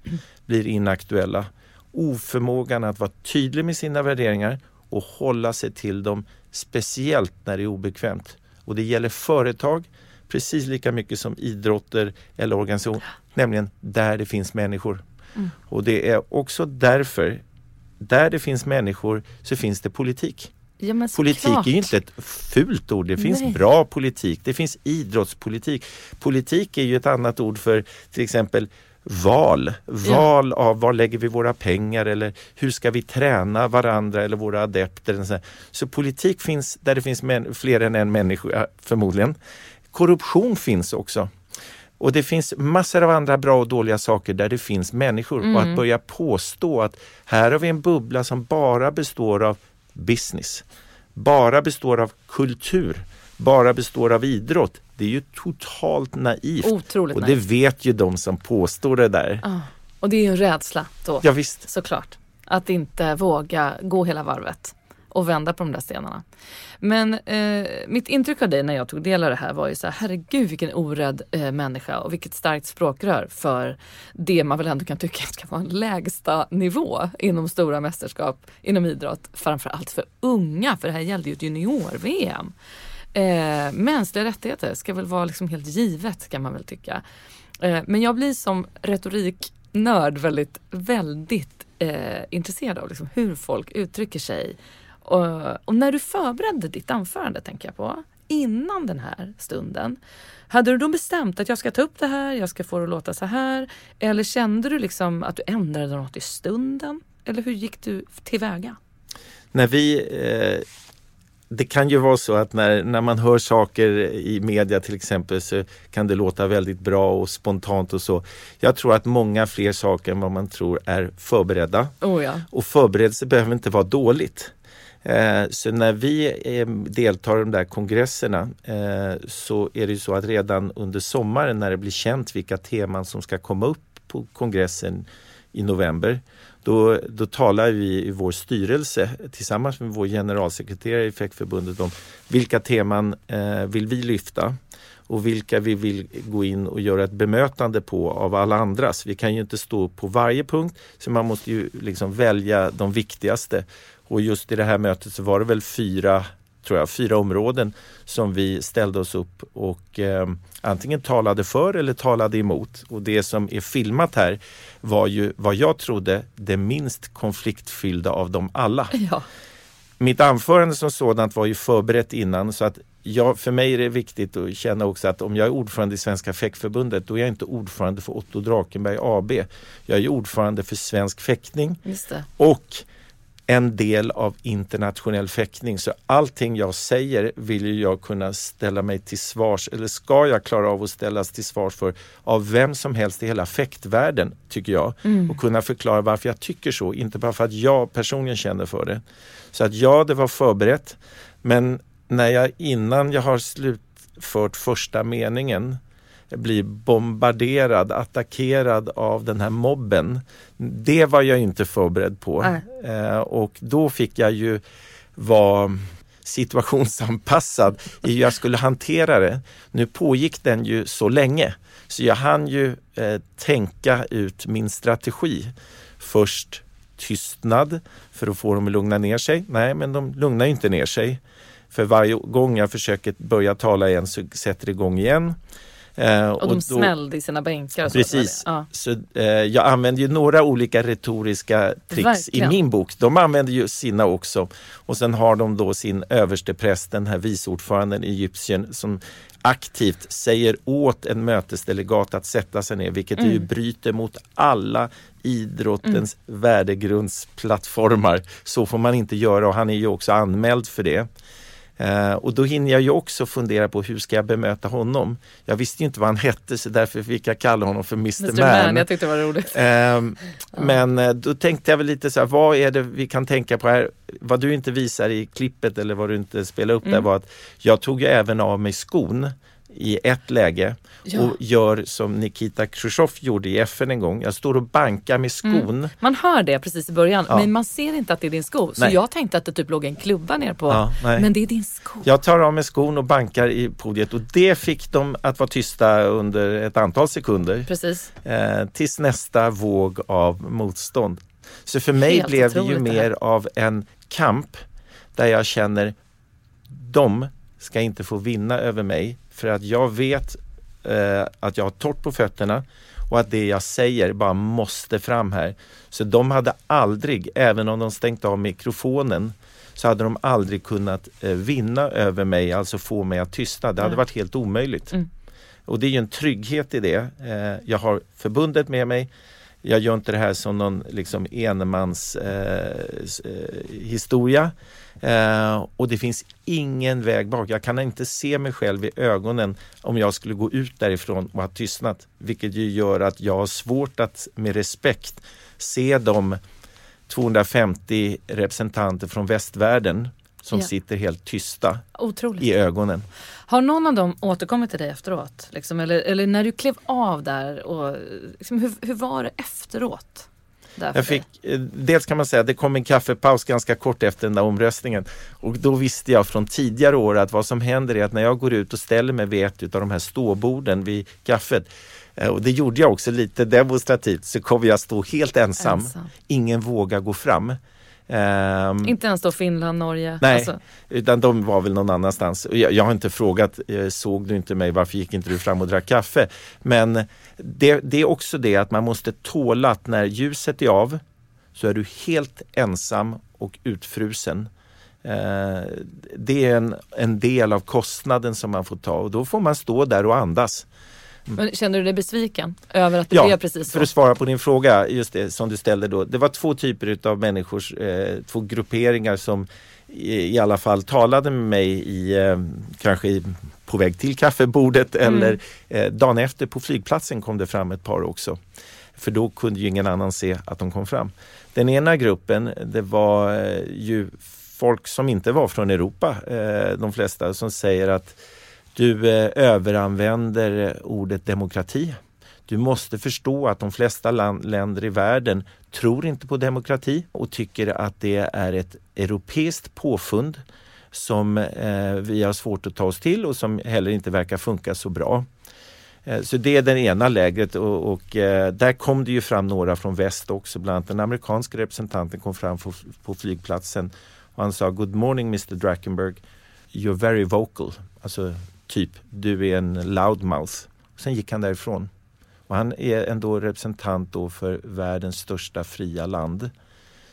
B: blir inaktuella. Oförmågan att vara tydlig med sina värderingar och hålla sig till dem, speciellt när det är obekvämt. Och det gäller företag precis lika mycket som idrotter eller organisationer, nämligen där det finns människor. Mm. Och det är också därför där det finns människor så finns det politik.
A: Ja,
B: Politik
A: såklart.
B: är ju inte ett fult ord. Det finns
A: Nej.
B: bra politik. Det finns idrottspolitik. Politik är ju ett annat ord för till exempel val. Val av var lägger vi våra pengar eller hur ska vi träna varandra eller våra adepter. så politik finns där det finns fler än en människa förmodligen. Korruption finns också. Och det finns massor av andra bra och dåliga saker där det finns människor. Och att börja påstå att här har vi en bubbla som bara består av business, bara består av kultur, bara består av idrott. Det är ju totalt naivt.
A: Otroligt
B: och det
A: naivt.
B: vet ju de som påstår det där.
A: Ja. Och det är ju en rädsla då,
B: Ja, visst.
A: såklart. Att inte våga gå hela varvet och vända på de där stenarna. Men eh, mitt intryck av dig när jag tog del av det här var ju så här, herregud vilken orädd eh, människa och vilket starkt språkrör för det man väl ändå kan tycka *laughs* ska vara en lägsta nivå inom stora mästerskap inom idrott. Framförallt för unga, för det här gällde ju ett junior-VM. Eh, mänskliga rättigheter ska väl vara liksom helt givet kan man väl tycka. Eh, men jag blir som retoriknörd väldigt, väldigt eh, intresserad av liksom hur folk uttrycker sig. Och, och när du förberedde ditt anförande, tänker jag på, innan den här stunden. Hade du då bestämt att jag ska ta upp det här, jag ska få det att låta så här? Eller kände du liksom att du ändrade något i stunden? Eller hur gick du tillväga?
B: När vi, eh, det kan ju vara så att när, när man hör saker i media till exempel så kan det låta väldigt bra och spontant och så. Jag tror att många fler saker än vad man tror är förberedda.
A: Oh ja.
B: Och förberedelse behöver inte vara dåligt. Eh, så när vi eh, deltar i de där kongresserna eh, så är det ju så att redan under sommaren när det blir känt vilka teman som ska komma upp på kongressen i november då, då talar vi i vår styrelse tillsammans med vår generalsekreterare i Fäktförbundet om vilka teman vill vi lyfta och vilka vi vill gå in och göra ett bemötande på av alla andras. Vi kan ju inte stå på varje punkt så man måste ju liksom välja de viktigaste. Och just i det här mötet så var det väl fyra, tror jag, fyra områden som vi ställde oss upp och eh, antingen talade för eller talade emot. Och det som är filmat här var ju vad jag trodde det minst konfliktfyllda av dem alla *laughs*
A: ja.
B: mitt anförande som sådant var ju förberett innan så att jag, för mig är det viktigt att känna också att om jag är ordförande i Svenska fäktförbundet då är jag inte ordförande för Otto Drakenberg AB. Jag är ordförande för Svensk fäktning och en del av internationell fäktning. Så allting jag säger vill jag kunna ställa mig till svars eller ska jag klara av att ställas till svars för av vem som helst i hela fäktvärlden tycker jag. Och kunna förklara varför jag tycker så, inte bara för att jag personligen känner för det. Så att ja, det var förberett. Men när jag innan jag har slutfört första meningen blir bombarderad, attackerad av den här mobben. Det var jag inte förberedd på. Eh, och då fick jag ju vara situationsanpassad i hur jag skulle hantera det. Nu pågick den ju så länge så jag hann ju eh, tänka ut min strategi. Först tystnad för att få dem att lugna ner sig. Nej, men de lugnar ju inte ner sig. För varje gång jag försöker börja tala igen så sätter det igång igen. Eh,
A: Och de
B: då-
A: smällde i sina bänkar. och
B: Precis.
A: det.
B: Så, eh, jag använder ju några olika retoriska tricks
A: Verkligen.
B: i min bok. De använder ju sina också. Och sen har de då sin överstepräst, den här viceordföranden i Egypten som aktivt säger åt en mötesdelegat att sätta sig ner, vilket ju
A: Mm.
B: bryter mot alla idrottens värdegrundsplattformar. Så får man inte göra och han är ju också anmäld för det. Eh, och då hinner jag ju också fundera på hur ska jag bemöta honom? Jag visste inte vad han hette så därför fick jag kalla honom för Mr.
A: Mr.
B: Man.
A: Man, jag tyckte det var roligt.
B: Ehm, Men eh, då tänkte jag väl lite så här, vad är det vi kan tänka på här? Vad du inte visar i klippet eller vad du inte spelar upp där
A: Mm.
B: var att jag tog ju även av mig skon i ett läge
A: Ja.
B: och gör som Nikita Khrushchev gjorde i FN en gång. Jag står och bankar med skon.
A: Man hör det precis i början
B: Ja.
A: men man ser inte att det är din sko. Så
B: Nej.
A: jag tänkte att det typ låg en klubba ner på.
B: Ja,
A: men det är din sko.
B: Jag tar av mig skon och bankar i podiet och det fick dem att vara tysta under ett antal sekunder.
A: Precis.
B: eh, tills nästa våg av motstånd. Så för mig
A: Helt
B: blev det ju
A: otroligt det
B: mer av en kamp där jag känner de ska inte få vinna över mig för att jag vet eh, att jag har torrt på fötterna och att det jag säger bara måste fram här. Så de hade aldrig, även om de stängt av mikrofonen, så hade de aldrig kunnat eh, vinna över mig, alltså få mig att tystna. Det hade
A: Nej.
B: varit helt omöjligt.
A: Mm.
B: Och det är ju en trygghet i det. Eh, jag har förbundet med mig. Jag gör inte det här som någon liksom enemans eh, eh, historia. Eh, och det finns ingen väg bak. Jag kan inte se mig själv i ögonen om jag skulle gå ut därifrån och ha tystnat. Vilket ju gör att jag har svårt att med respekt se de 250 representanter från västvärlden som
A: Ja.
B: sitter helt tysta
A: Otroligt.
B: i ögonen.
A: Har någon av dem återkommit till dig efteråt? Liksom, eller, eller när du klev av där, och, liksom, hur, hur var det efteråt? Där för
B: Jag fick, eh, dels kan man säga att det kom en kaffepaus ganska kort efter den där omröstningen och då visste jag från tidigare år att vad som händer är att när jag går ut och ställer mig vid ett av de här ståborden vid kaffet eh, och det gjorde jag också lite demonstrativt så kommer jag stå helt ensam.
A: Ensam.
B: Ingen vågar gå fram. Ehm,
A: Inte ens då Finland, Norge?
B: Nej,
A: Alltså,
B: utan de var väl någon annanstans. Jag, jag har inte frågat, eh, såg du inte mig, varför gick inte du fram och drack kaffe? Men det, det är också det att man måste tåla att när ljuset är av så är du helt ensam och utfrusen. Eh, det är en, en del av kostnaden som man får ta och då får man stå där och andas.
A: Men kände du dig besviken över att det
B: Ja,
A: blev precis så?
B: För att svara på din fråga, just det som du ställde då. Det var två typer av människor, eh, två grupperingar som i, i alla fall talade med mig i, eh, kanske i, på väg till kaffebordet
A: Mm.
B: eller eh, dagen efter på flygplatsen kom det fram ett par också. För då kunde ju ingen annan se att de kom fram. Den ena gruppen, det var eh, ju folk som inte var från Europa, eh, de flesta, som säger att du eh, överanvänder eh, ordet demokrati. Du måste förstå att de flesta land, länder i världen tror inte på demokrati och tycker att det är ett europeiskt påfund som eh, vi har svårt att ta oss till och som heller inte verkar funka så bra. Eh, Så det är det ena lägret och, och eh, där kom det ju fram några från väst också, bland annat den amerikanska representanten kom fram på, på flygplatsen och han sa Good morning Mr Drakenberg, you're very vocal. Alltså typ, du är en loudmouth. Sen gick han därifrån. Och han är ändå representant då för världens största fria land.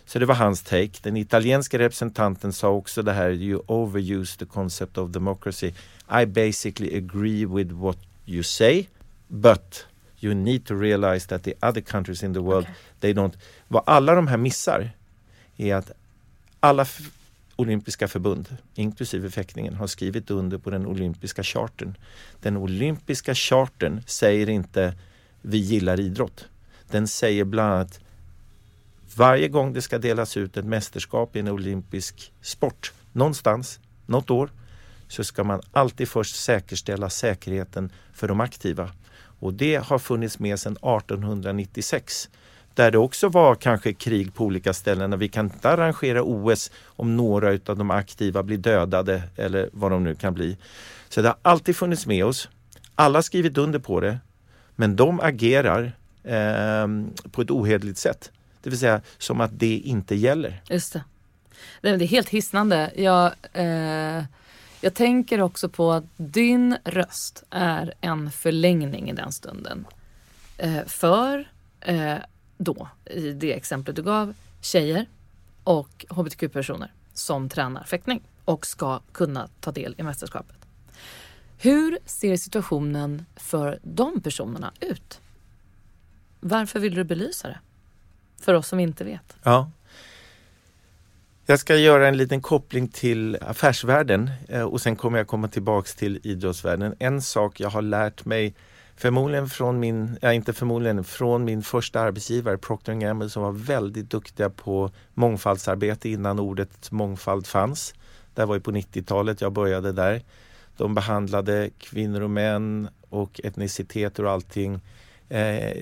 B: Så det var hans take. Den italienska representanten sa också det här, you overuse the concept of democracy. I basically agree with what you say, but you need to realize that the other countries in the world, they don't... Vad alla de här missar är att alla olympiska förbund, inklusive fäktningen, har skrivit under på den olympiska chartern. Den olympiska chartern säger inte vi gillar idrott. Den säger bland annat varje gång det ska delas ut ett mästerskap i en olympisk sport någonstans, något år, så ska man alltid först säkerställa säkerheten för de aktiva. Och det har funnits med sedan 1896 där det också var kanske krig på olika ställen. Och vi kan inte arrangera OS om några av de aktiva blir dödade eller vad de nu kan bli. Så det har alltid funnits med oss. Alla har skrivit under på det. Men de agerar eh, på ett ohederligt sätt. Det vill säga som att det inte gäller.
A: Just det. Nej, men Det är helt hisnande. Jag, eh, jag tänker också på att din röst är en förlängning i den stunden. Eh, för eh, då, i det exemplet du gav, tjejer och hbtq-personer som tränar fäktning och ska kunna ta del i mästerskapet. Hur ser situationen för de personerna ut? Varför vill du belysa det? För oss som inte vet.
B: Ja. Jag ska göra en liten koppling till affärsvärlden eh, och sen kommer jag komma tillbaks till idrottsvärlden. En sak jag har lärt mig Förmodligen från min, ja inte förmodligen, från min första arbetsgivare Procter Gamble som var väldigt duktiga på mångfaldsarbete innan ordet mångfald fanns. Det var ju på 90-talet jag började där. De behandlade kvinnor och män och etniciteter och allting eh,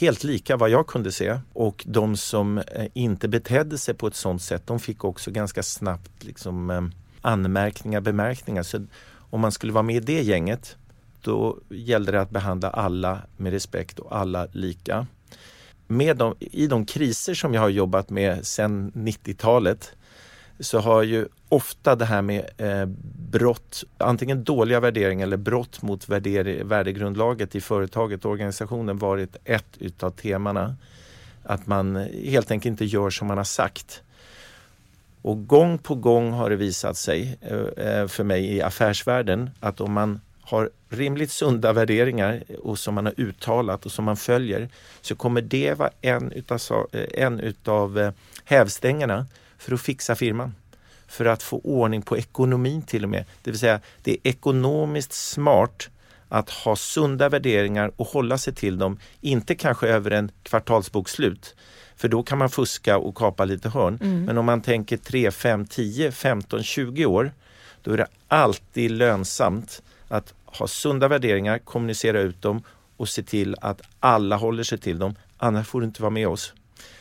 B: helt lika vad jag kunde se. Och de som eh, inte betedde sig på ett sådant sätt de fick också ganska snabbt liksom, eh, anmärkningar, bemärkningar. Så om man skulle vara med i det gänget då gällde det att behandla alla med respekt och alla lika. Med de, I de kriser som jag har jobbat med sedan 90-talet så har ju ofta det här med eh, brott, antingen dåliga värderingar eller brott mot värder, värdegrundlaget i företaget och organisationen varit ett utav temana. Att man helt enkelt inte gör som man har sagt. Och gång på gång har det visat sig eh, eh för mig i affärsvärlden att om man har rimligt sunda värderingar och som man har uttalat och som man följer så kommer det vara en utav, eh, en utav hävstängerna för att fixa firman. För att få ordning på ekonomin till och med. Det vill säga det är ekonomiskt smart att ha sunda värderingar och hålla sig till dem. Inte kanske över en kvartalsbokslut. För då kan man fuska och kapa lite hörn. Mm. Men om man tänker 3, 5, 10, 15, 20 år. Då är det alltid lönsamt att ha sunda värderingar, kommunicera ut dem och se till att alla håller sig till dem. Annars får du inte vara med oss.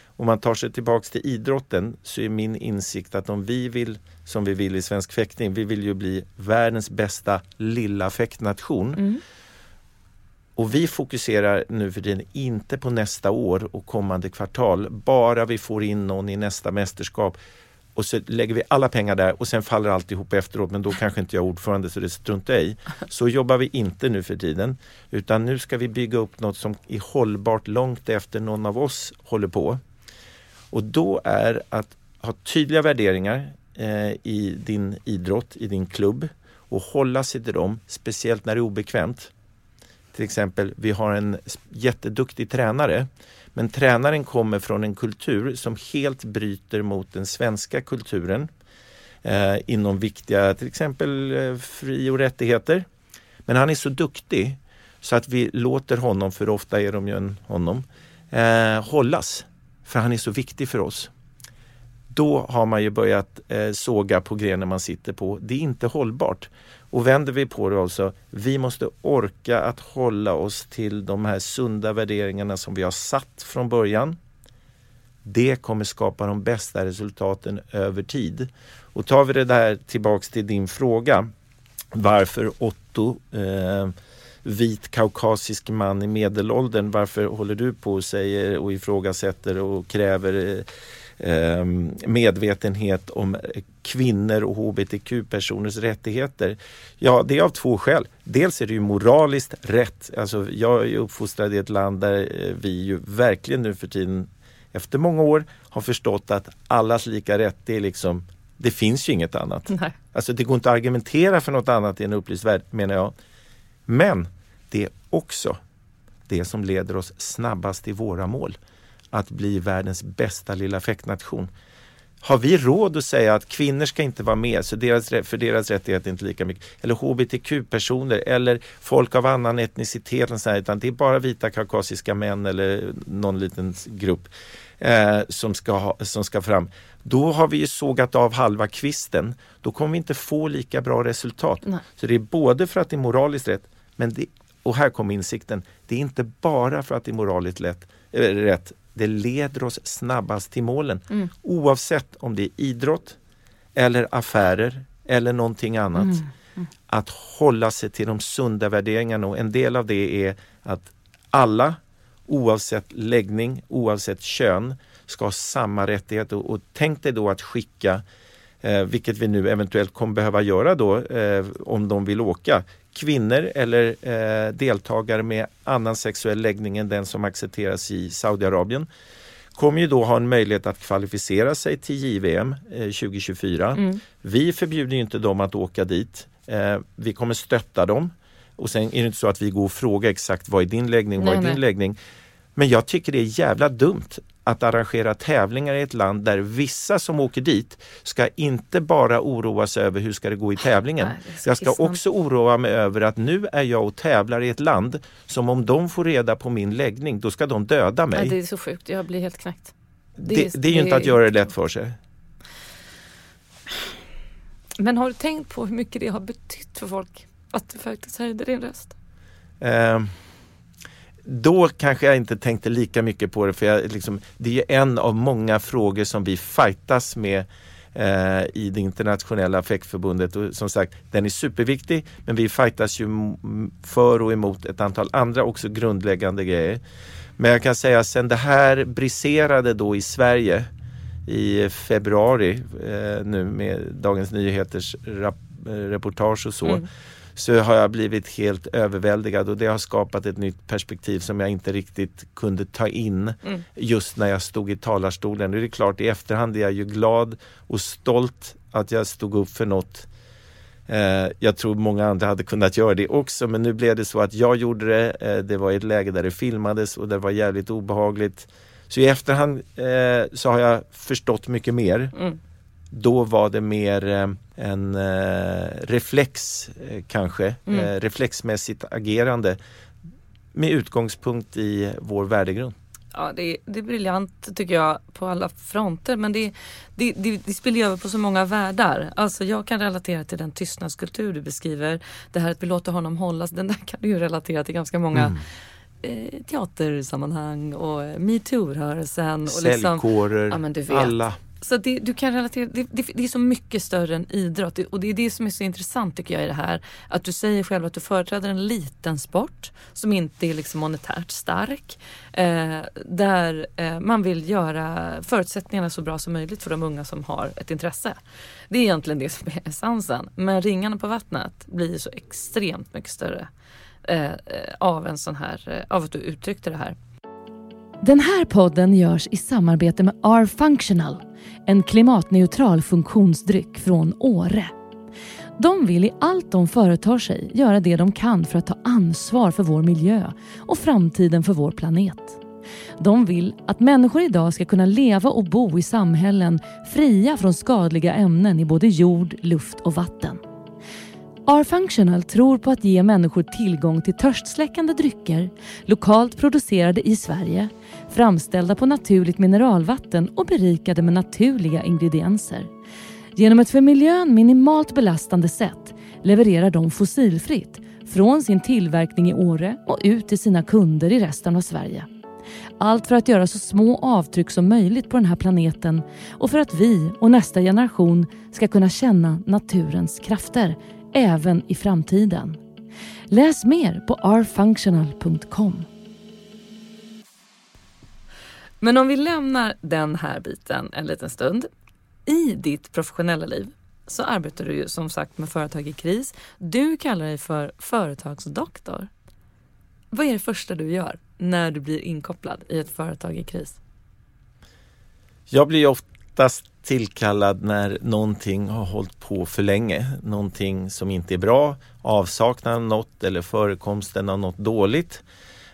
B: Om man tar sig tillbaks till idrotten så är min insikt att om vi vill, som vi vill i svensk fäktning, vi vill ju bli världens bästa lilla fäktnation. Mm. Och vi fokuserar nu för tiden inte på nästa år och kommande kvartal, bara vi får in någon i nästa mästerskap och så lägger vi alla pengar där och sen faller alltihop efteråt men då kanske inte jag är ordförande så det struntar jag i. *laughs* Så jobbar vi inte nu för tiden utan nu ska vi bygga upp något som är hållbart långt efter någon av oss håller på. Och då är att ha tydliga värderingar eh, i din idrott, i din klubb och hålla sig till dem, speciellt när det är obekvämt. Till exempel, vi har en jätteduktig tränare men tränaren kommer från en kultur som helt bryter mot den svenska kulturen eh, inom viktiga, till exempel eh, fri och rättigheter. Men han är så duktig så att vi låter honom, för ofta är de ju en honom, eh, hållas för han är så viktig för oss. Då har man ju börjat eh, såga på grenen man sitter på. Det är inte hållbart. Och vänder vi på det alltså, vi måste orka att hålla oss till de här sunda värderingarna som vi har satt från början. Det kommer skapa de bästa resultaten över tid. Och tar vi det där tillbaks till din fråga. Varför Otto eh, vit kaukasisk man i medelåldern. Varför håller du på och säger och ifrågasätter och kräver eh, medvetenhet om kvinnor och hbtq-personers rättigheter? Ja, det är av två skäl. Dels är det ju moraliskt rätt. Alltså, jag är uppfostrad i ett land där eh, vi ju verkligen nu för tiden efter många år har förstått att allas lika rätt, det är liksom det finns ju inget annat. Nej. Alltså det går inte att argumentera för något annat i en upplyst värld menar jag. Men det är också det som leder oss snabbast till våra mål. Att bli världens bästa lilla fäktnation. Har vi råd att säga att kvinnor ska inte vara med så deras, för deras rättigheter är inte lika mycket? Eller hbtq-personer eller folk av annan etnicitet. utan det är bara vita kaukasiska män eller någon liten grupp eh, som, ska ha, som ska fram. Då har vi ju sågat av halva kvisten. Då kommer vi inte få lika bra resultat. Nej. Så det är både för att det är moraliskt rätt men det och här kommer insikten, det är inte bara för att det är moraliskt lätt, äh, rätt, det leder oss snabbast till målen. Mm. Oavsett om det är idrott eller affärer eller någonting annat. Mm. Mm. Att hålla sig till de sunda värderingarna och en del av det är att alla oavsett läggning, oavsett kön ska ha samma rättigheter. Och, och tänk dig då att skicka eh, vilket vi nu eventuellt kommer behöva göra då eh, om de vill åka, kvinnor eller eh, deltagare med annan sexuell läggning än den som accepteras i Saudiarabien kommer ju då ha en möjlighet att kvalificera sig till JVM eh, 2024. Mm. Vi förbjuder inte dem att åka dit. Eh, vi kommer stötta dem. Och sen är det inte så att vi går och frågar exakt vad är din läggning, vad är din nej. läggning. Men jag tycker det är jävla dumt att arrangera tävlingar i ett land där vissa som åker dit ska inte bara oroa sig över hur ska det gå i tävlingen. Nej, jag ska också oroa mig över att nu är jag och tävlar i ett land som om de får reda på min läggning då ska de döda mig.
A: Nej, det är så sjukt, jag blir helt knäckt.
B: Det, det, är, det är ju inte att göra det lätt för sig.
A: Men har du tänkt på hur mycket det har betytt för folk att du faktiskt höjde din röst?
B: Uh, då kanske jag inte tänkte lika mycket på det för jag, liksom, det är en av många frågor som vi fightas med eh, i det internationella fäktförbundet och som sagt den är superviktig men vi fightas ju för och emot ett antal andra också grundläggande grejer. Men jag kan säga sen det här briserade då i Sverige i februari eh, nu med Dagens Nyheters rap, eh, reportage och så.
A: Mm.
B: Så har jag blivit helt överväldigad och det har skapat ett nytt perspektiv som jag inte riktigt kunde ta in
A: Mm.
B: just när jag stod i talarstolen. Det är klart i efterhand är jag ju glad och stolt att jag stod upp för något Eh, jag tror många andra hade kunnat göra det också men nu blev det så att jag gjorde det. Eh, det var i ett läge där det filmades och det var jävligt obehagligt. Så i efterhand eh, så har jag förstått mycket mer.
A: Mm.
B: Då var det mer eh, en eh, reflex eh, kanske,
A: Mm.
B: reflexmässigt agerande med utgångspunkt i vår värdegrund.
A: Ja, det, är- det är briljant tycker jag på alla fronter men det, det, det, det spelar ju över på så många världar. Alltså jag kan relatera till den tystnadskultur du beskriver. Det här att vi låter honom hållas, den där kan du ju relatera till ganska många eh, teatersammanhang och metoo-rörelsen. Och liksom,
B: Säljkårer,
A: Ja, du vet.
B: alla
A: så det, du kan relatera, det, det, det är så mycket större än idrott Det- och det är det som är så intressant tycker jag i det här. Att du säger själv att du företräder en liten sport som inte är liksom monetärt stark. Eh, där eh, man vill göra förutsättningarna så bra som möjligt för de unga som har ett intresse. Det är egentligen det som är essensen. Men ringarna på vattnet blir så extremt mycket större eh, eh av en sån här, eh, av att du uttryckte det här.
E: Den här podden görs i samarbete med R-Functional, en klimatneutral funktionsdryck från Åre. De vill i allt de företar sig göra det de kan för att ta ansvar för vår miljö och framtiden för vår planet. De vill att människor idag ska kunna leva och bo i samhällen fria från skadliga ämnen i både jord, luft och vatten. R-Functional tror på att ge människor tillgång till törstsläckande drycker, lokalt producerade i Sverige, framställda på naturligt mineralvatten och berikade med naturliga ingredienser. Genom ett för miljön minimalt belastande sätt levererar de fossilfritt från sin tillverkning i Åre och ut till sina kunder i resten av Sverige. Allt för att göra så små avtryck som möjligt på den här planeten och för att vi och nästa generation ska kunna känna naturens krafter även i framtiden. Läs mer på rfunctional.com.
A: Men om vi lämnar den här biten en liten stund. I ditt professionella liv så arbetar du ju som sagt med företag i kris. Du kallar dig för företagsdoktor. Vad är det första du gör när du blir inkopplad i ett företag i kris?
B: Jag blir oftast tillkallad när någonting har hållit på för länge. Någonting som inte är bra, avsaknaden av något eller förekomsten av något dåligt.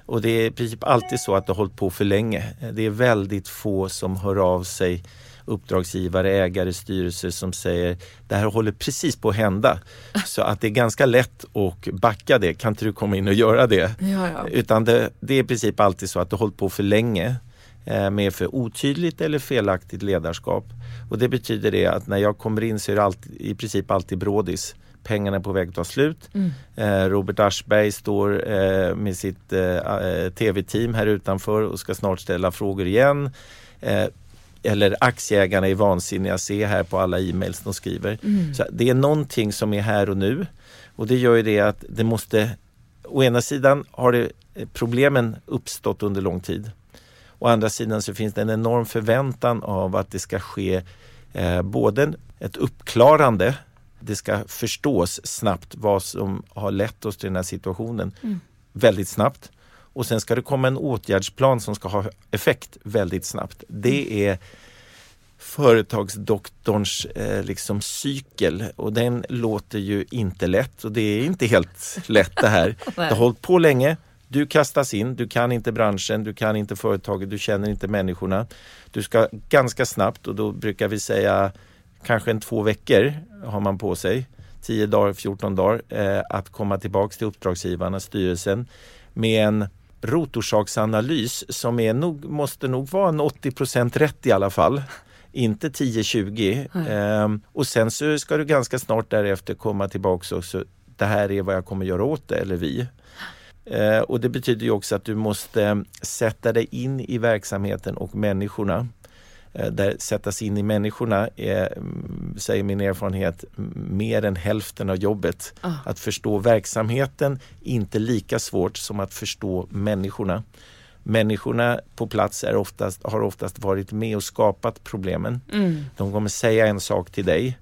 B: Och det är i princip alltid så att det har hållit på för länge. Det är väldigt få som hör av sig uppdragsgivare, ägare, styrelser som säger det här håller precis på att hända. *laughs* Så att det är ganska lätt att backa det. Kan inte du komma in och göra det?
A: Ja, ja.
B: Utan det, det är i princip alltid så att det har hållit på för länge eh, med för otydligt eller felaktigt ledarskap. Och det betyder det att när jag kommer in så är det alltid, i princip alltid brådis. Pengarna är på väg att ta slut. Eh, Robert Aschberg står eh, med sitt eh, eh, tv-team här utanför och ska snart ställa frågor igen. Eh, eller aktieägarna är vansinniga, se här på alla e-mails de skriver. Så det är någonting som är här och nu. Och det gör ju det att det måste, å ena sidan har det, eh, problemen uppstått under lång tid. Å andra sidan så finns det en enorm förväntan av att det ska ske både ett uppklarande, det ska förstås snabbt vad som har lett oss till den här situationen väldigt snabbt. Och sen ska det komma en åtgärdsplan som ska ha effekt väldigt snabbt. Det är företagsdoktorns eh, liksom cykel och den låter ju inte lätt och det är inte helt lätt det här. *laughs* det har hållit på länge. Du kastas in, du kan inte branschen, du kan inte företaget, du känner inte människorna. Du ska ganska snabbt och då brukar vi säga kanske en två veckor har man på sig. 10 dagar, 14 dagar eh, att komma tillbaks till uppdragsgivarna, styrelsen med en rotorsaksanalys som är nog, måste nog vara en 80% rätt i alla fall. Inte 10-20. Ehm, och sen så ska du ganska snart därefter komma tillbaks och så det här är vad jag kommer göra åt det, eller vi. Eh, och det betyder ju också att du måste sätta dig in i verksamheten och människorna. Eh, där sätta sig in i människorna är, mm, säger min erfarenhet, mer än hälften av jobbet. Att förstå verksamheten, inte lika svårt som att förstå människorna. Människorna på plats är oftast, har oftast varit med och skapat problemen.
A: Mm.
B: De kommer säga en sak till dig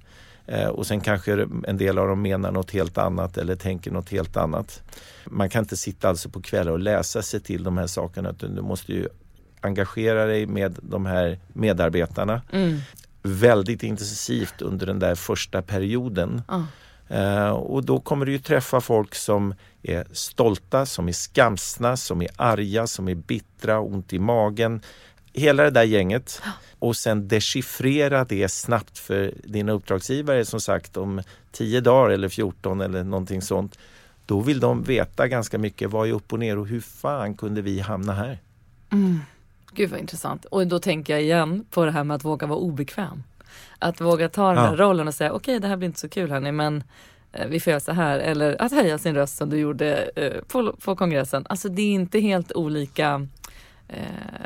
B: eh, och sen kanske en del av dem menar något helt annat eller tänker något helt annat. Man kan inte sitta alltså på kvällar och läsa sig till de här sakerna utan du måste ju engagera dig med de här medarbetarna
A: Mm.
B: väldigt intensivt under den där första perioden.
A: Ja.
B: Eh, och då kommer du ju träffa folk som är stolta, som är skamsna, som är arga, som är bittra, ont i magen. Hela det där gänget. Och sen dechiffrera det snabbt för dina uppdragsgivare som sagt om 10 dagar eller 14 eller någonting sånt. Då vill de veta ganska mycket vad är upp och ner och hur fan kunde vi hamna här?
A: Gud vad intressant. Och då tänker jag igen på det här med att våga vara obekväm. Att våga ta den här
B: Ja.
A: rollen och säga okej det här blir inte så kul hörni men eh, vi får göra så här. Eller att höja sin röst som du gjorde eh, på, på kongressen. Alltså det är inte helt olika eh,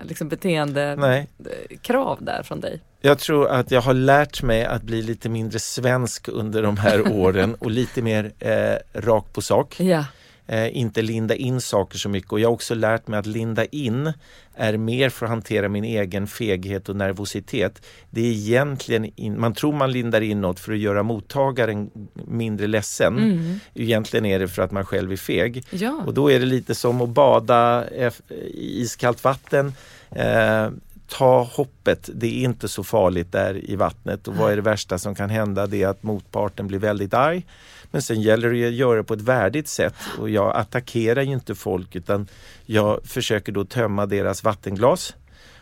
A: liksom beteende
B: Nej,
A: eh, krav där från dig.
B: Jag tror att jag har lärt mig att bli lite mindre svensk under de här *laughs* åren och lite mer eh, rakt på sak.
A: Ja,
B: Eh, inte linda in saker så mycket och jag har också lärt mig att linda in är mer för att hantera min egen feghet och nervositet. Det är egentligen, in, man tror man lindar in något för att göra mottagaren mindre ledsen.
A: Mm.
B: Egentligen är det för att man själv är feg.
A: ja.
B: Och då är det lite som att bada eff- i iskallt vatten. Eh, ta hoppet, det är inte så farligt där i vattnet. Och vad är det värsta som kan hända? Det är att motparten blir väldigt arg. Men sen gäller det att göra det på ett värdigt sätt. Och jag attackerar ju inte folk utan jag försöker då tömma deras vattenglas.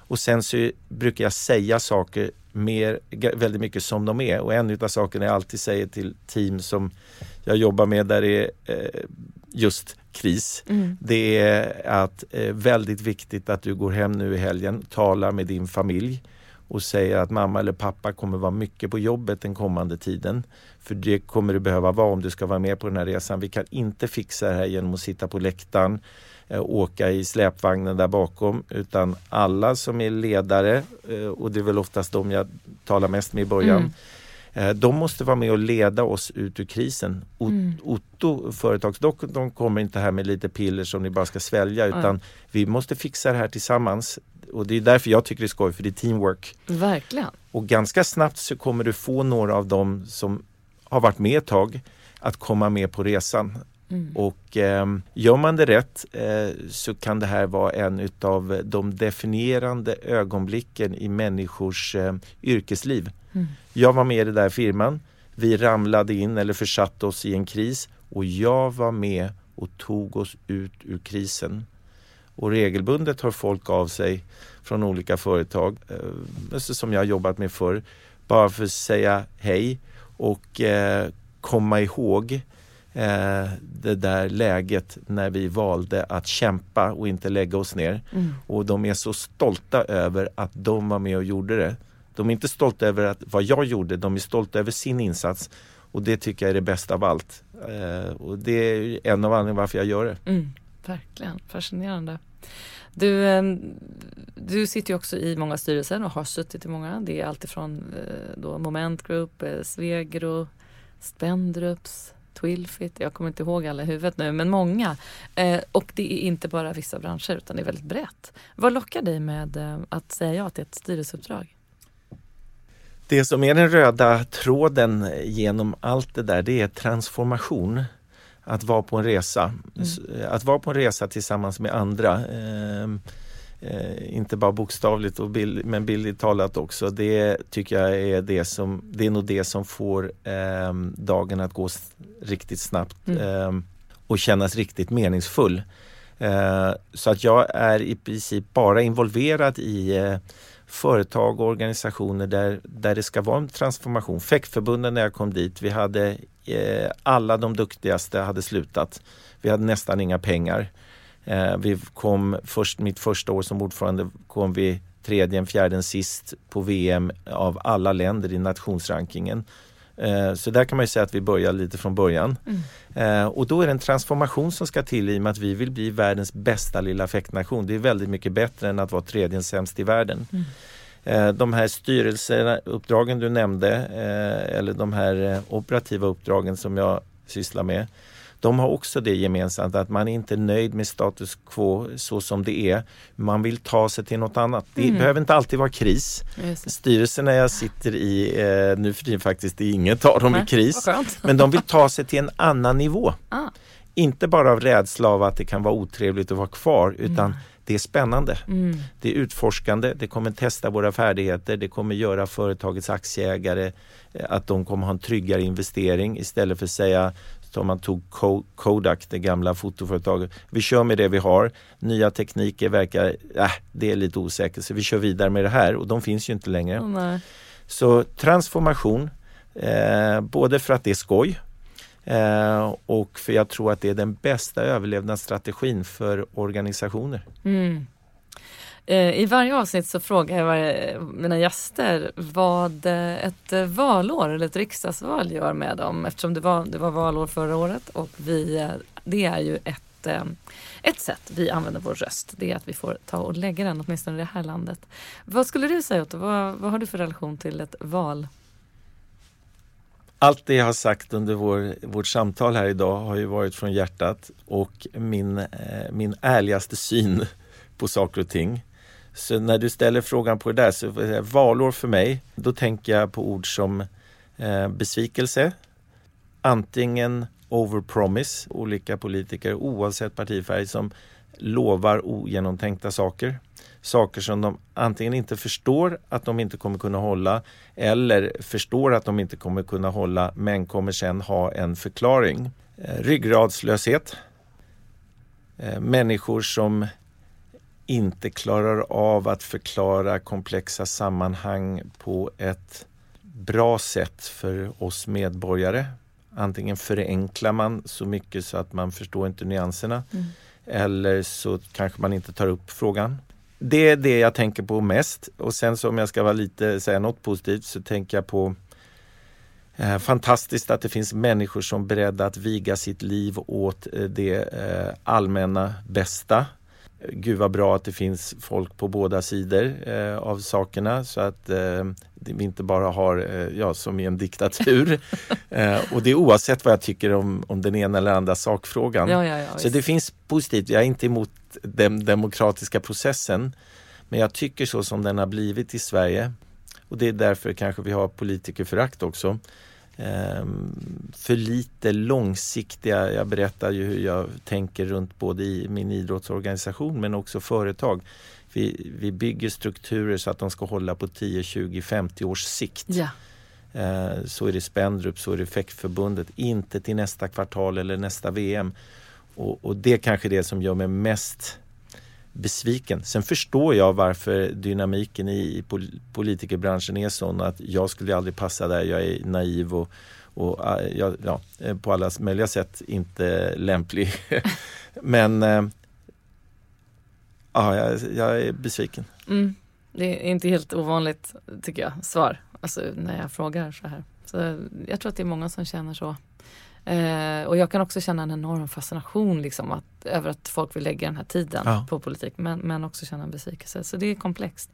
B: Och sen så brukar jag säga saker mer, väldigt mycket som de är. Och en av sakerna jag alltid säger till team som jag jobbar med där det är eh, just kris.
A: Mm.
B: Det är att eh, väldigt viktigt att du går hem nu i helgen, talar med din familj och säger att mamma eller pappa kommer vara mycket på jobbet den kommande tiden. För det kommer du behöva vara om du ska vara med på den här resan. Vi kan inte fixa det här genom att sitta på läktaren, eh, åka i släpvagnen där bakom, utan alla som är ledare, eh, och det är väl oftast de jag talar mest med i början,
A: Mm.
B: Eh, De måste vara med och leda oss ut ur krisen.
A: Mm.
B: Otto, företagsdock, de kommer inte här med lite piller som ni bara ska svälja utan vi måste fixa det här tillsammans. Och det är därför jag tycker det är skoj, för det är teamwork.
A: Verkligen.
B: Och ganska snabbt så kommer du få några av dem som har varit med ett tag att komma med på resan.
A: Mm.
B: Och eh, gör man det rätt eh, så kan det här vara en utav de definierande ögonblicken i människors eh, yrkesliv.
A: Mm.
B: Jag var med i den där firman. Vi ramlade in eller försatte oss i en kris och jag var med och tog oss ut ur krisen. Och regelbundet hör folk av sig från olika företag eh, som jag har jobbat med förr. Bara för att säga hej och eh, komma ihåg eh, det där läget när vi valde att kämpa och inte lägga oss ner.
A: Mm.
B: Och de är så stolta över att de var med och gjorde det. De är inte stolta över att, vad jag gjorde, de är stolta över sin insats. Och det tycker jag är det bästa av allt. Eh, och det är en av anledningarna varför jag gör det.
A: Mm, verkligen, fascinerande. Du, ehm, du sitter ju också i många styrelser och har suttit i många. Det är alltifrån eh, då Moment Group, eh, Svegro, Spendrups, Twilfit. Jag kommer inte ihåg alla i huvudet nu, men många. Eh, och det är inte bara vissa branscher utan det är väldigt brett. Vad lockar dig med att säga ja till ett styrelseuppdrag?
B: Det som är den röda tråden genom allt det där, det är transformation. Att vara på en resa. S- Att vara på en resa tillsammans med andra. Ehm, eh, inte bara bokstavligt och bild, men bildligt talat också. Det tycker jag är det som, det är nog det som får ehm, dagen att gå riktigt snabbt
A: Mm.
B: ehm, och kännas riktigt meningsfull. Eh, så att jag är i princip bara involverad i eh, företag och organisationer där, där det ska vara en transformation. Fäktförbunden när jag kom dit, vi hade eh, alla de duktigaste hade slutat. Vi hade nästan inga pengar. Eh, vi kom först, mitt första år som ordförande kom vi tredje, fjärde, sist på VM av alla länder i nationsrankingen. Eh, Så där kan man ju säga att vi börjar lite från början. Eh, Och då är det en transformation som ska till i och med att vi vill bli världens bästa lilla fäktnation. Det är väldigt mycket bättre än att vara tredje sämst i världen. Eh, De här styrelseuppdragen du nämnde eh, eller de här eh, operativa uppdragen som jag sysslar med. de har också det gemensamt att man är inte nöjd med status quo så som det är. Man vill ta sig till något annat. Det
A: Mm.
B: behöver inte alltid vara kris.
A: Just.
B: Styrelsen jag sitter i eh, nu för tiden faktiskt, det är inget av dem i kris. Men de vill ta sig till en annan nivå.
A: Ah.
B: Inte bara av rädsla av att det kan vara otrevligt att vara kvar utan det är spännande.
A: Mm.
B: Det är utforskande, det kommer testa våra färdigheter, det kommer göra företagets aktieägare eh, att de kommer ha en tryggare investering istället för att säga som man tog Ko- Kodak, det gamla fotoföretaget. Vi kör med det vi har. Nya tekniker verkar, äh, det är lite osäkert så vi kör vidare med det här och de finns ju inte längre.
A: Nej.
B: Så transformation, eh, både för att det är skoj eh, och för jag tror att det är den bästa överlevnadsstrategin för organisationer.
A: Mm. Eh, I varje avsnitt så frågar jag varje, mina gäster vad eh, ett eh, valår eller ett riksdagsval gör med dem eftersom det var, det var valår förra året och vi, eh, det är ju ett, ett sätt vi använder vår röst. Det är att vi får ta och lägga den åtminstone i det här landet. Vad skulle du säga Otto? Vad, vad har du för relation till ett val?
B: Allt det jag har sagt under vår, vårt samtal här idag har ju varit från hjärtat och min, eh, min ärligaste syn på saker och ting. Så när du ställer frågan på det där, så valår för mig, då tänker jag på ord som eh, besvikelse, antingen overpromise, olika politiker oavsett partifärg som lovar ogenomtänkta saker. Saker som de antingen inte förstår att de inte kommer kunna hålla eller förstår att de inte kommer kunna hålla men kommer sen ha en förklaring. Eh, ryggradslöshet. Eh, människor som inte klarar av att förklara komplexa sammanhang på ett bra sätt för oss medborgare. Antingen förenklar man så mycket så att man förstår inte nyanserna eller så kanske man inte tar upp frågan. Det är det jag tänker på mest och sen så om jag ska vara lite, säga något positivt så tänker jag på eh, Fantastiskt att det finns människor som är beredda att viga sitt liv åt eh, det eh, allmänna bästa. Gud vad bra att det finns folk på båda sidor eh, av sakerna så att eh, vi inte bara har, eh, ja som i en diktatur. *laughs* eh, och det är oavsett vad jag tycker om, om den ena eller andra sakfrågan.
A: Ja, ja, ja,
B: Så det finns positivt. Jag är inte emot den demokratiska processen. Men jag tycker så som den har blivit i Sverige och det är därför kanske vi har politikerförakt också. Ehm, för lite långsiktiga, jag berättar ju hur jag tänker runt både i min idrottsorganisation men också företag. Vi, vi bygger strukturer så att de ska hålla på 10, 20, 50 års sikt.
A: Ja.
B: Eh, Så är det Spendrup, så är det Fäktförbundet, inte till nästa kvartal eller nästa VM. Och, och det är kanske det som gör mig mest besviken. Sen förstår jag varför dynamiken i, politikerbranschen är sån att jag skulle aldrig passa där, jag är naiv och, och ah, ja, ja, på alla möjliga sätt inte lämplig. *laughs* Men ja, jag, jag är besviken.
A: Mm. Det är inte helt ovanligt tycker jag, svar. Alltså när jag frågar så här. Så jag tror att det är många som känner så. Eh, och jag kan också känna en enorm fascination liksom att, över att folk vill lägga den här tiden
B: Ja.
A: på politik. Men, men också känna en besvikelse. Så det är komplext.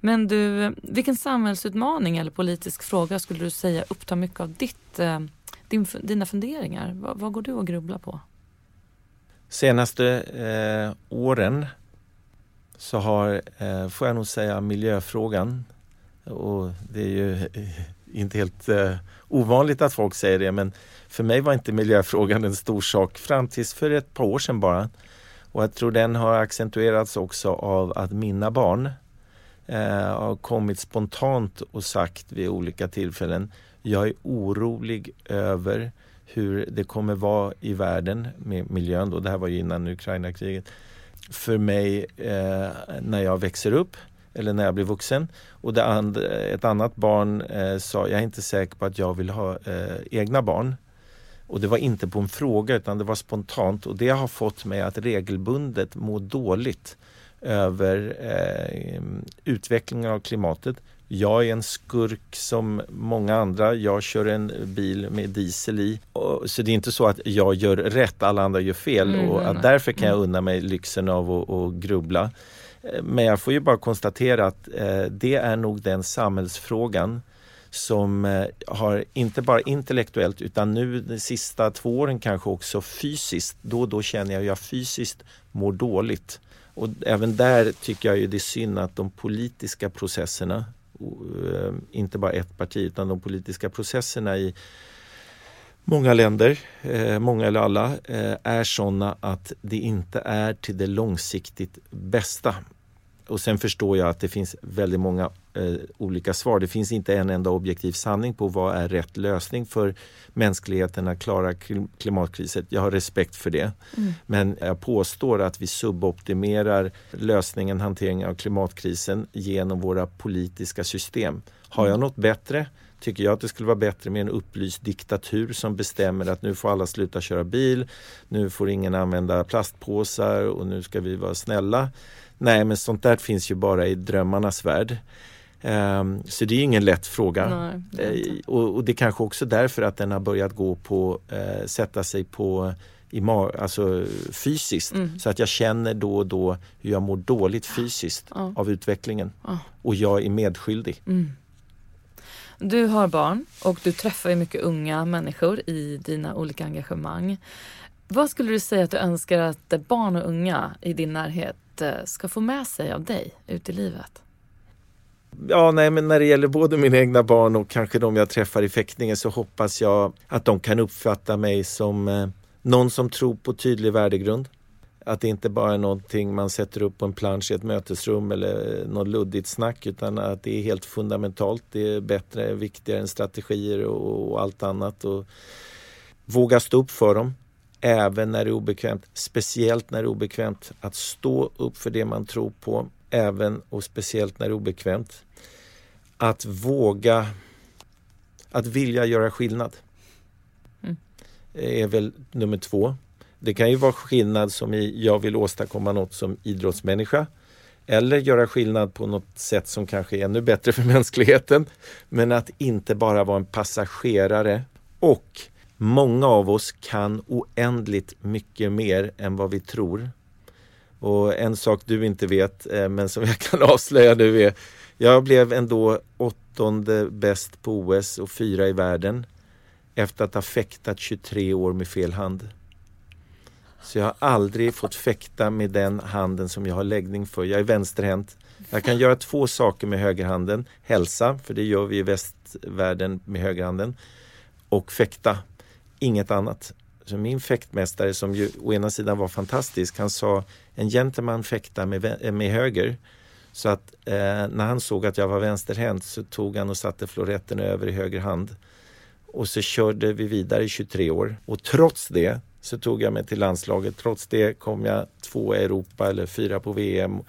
A: Men du, vilken samhällsutmaning eller politisk fråga skulle du säga upptar mycket av ditt, eh, din, dina funderingar? Vad, vad går du och grubblar på?
B: Senaste eh, åren så har, eh, får jag nog säga, miljöfrågan och det är ju inte helt eh, ovanligt att folk säger det men för mig var inte miljöfrågan en stor sak fram tills för ett par år sedan bara. Och jag tror den har accentuerats också av att mina barn eh, har kommit spontant och sagt vid olika tillfällen jag är orolig över hur det kommer vara i världen med miljön. Då. Det här var ju innan Ukraina-kriget. För mig eh, när jag växer upp eller när jag blir vuxen. Och det and, ett annat barn eh, sa jag är inte säker på att jag vill ha eh, egna barn. Och det var inte på en fråga utan det var spontant och det har fått mig att regelbundet må dåligt över eh, utvecklingen av klimatet. Jag är en skurk som många andra. Jag kör en bil med diesel i. Så det är inte så att jag gör rätt, alla andra gör fel.
A: Mm,
B: och att därför kan jag unna mig lyxen av att, att grubbla. Men jag får ju bara konstatera att eh, det är nog den samhällsfrågan som eh, har inte bara intellektuellt utan nu de sista två åren kanske också fysiskt. Då och då känner jag att jag fysiskt mår dåligt. Och även där tycker jag ju det är synd att de politiska processerna, eh, inte bara ett parti utan de politiska processerna i många länder, många eller alla, är sådana att det inte är till det långsiktigt bästa och sen förstår jag att det finns väldigt många eh, olika svar. Det finns inte en enda objektiv sanning på vad är rätt lösning för mänskligheten att klara klimatkrisen. Jag har respekt för det. Mm. Men jag påstår att vi suboptimerar lösningen, hanteringen av klimatkrisen genom våra politiska system. Har jag mm. något bättre? Tycker jag att det skulle vara bättre med en upplyst diktatur som bestämmer att nu får alla sluta köra bil, nu får ingen använda plastpåsar och nu ska vi vara snälla. Nej, men sånt där finns ju bara i drömmarnas värld. Um, så det är ingen lätt fråga. Nej, uh, och, och, det är kanske också därför att den har börjat gå på, uh, sätta sig på i alltså fysiskt. Mm. Så att jag känner då och då hur jag mår dåligt fysiskt uh. av utvecklingen. Och jag är medskyldig. Mm.
A: Du har barn och du träffar mycket unga människor i dina olika engagemang. Vad skulle du säga att du önskar att barn och unga i din närhet Eh, Eh, ska få med sig av dig ut i livet?
B: Ja, nej, men när det gäller både mina egna barn och kanske de jag träffar i fäktningen så hoppas jag att de kan uppfatta mig som eh, någon som tror på tydlig värdegrund. Att det inte bara är någonting man sätter upp på en plansch i ett mötesrum eller eh, något luddigt snack utan att det är helt fundamentalt. Det är bättre, viktigare än strategier och, och allt annat. Och våga stå upp för dem även när det är obekvämt. Speciellt när det är obekvämt. Att stå upp för det man tror på, även och speciellt när det är obekvämt. Att våga, att vilja göra skillnad. Mm. är väl nummer två. Det kan ju vara skillnad som i jag vill åstadkomma något som idrottsmänniska. Eller göra skillnad på något sätt som kanske är ännu bättre för *laughs* mänskligheten. Men att inte bara vara en passagerare. Och Många av oss kan oändligt mycket mer än vad vi tror. Och en sak du inte vet, eh, men som jag *laughs* kan avslöja nu är jag blev ändå åttonde bäst på OS och fyra i världen efter att ha fäktat 23 år med fel hand. Så jag har aldrig fått fäkta med den handen som jag har läggning för. Jag är vänsterhänt. Jag kan göra två saker med högerhanden. Hälsa, för det gör vi i västvärlden med högerhanden. Och fäkta inget annat. Så min fäktmästare som ju å ena sidan var fantastisk, han sa en gentleman fäktar med, med höger. Så att eh, när han såg att jag var vänsterhänt så tog han och satte floretten över i höger hand. Och så körde vi vidare i 23 år. Och trots det så tog jag mig till landslaget. Trots det kom jag två i Europa eller fyra på VM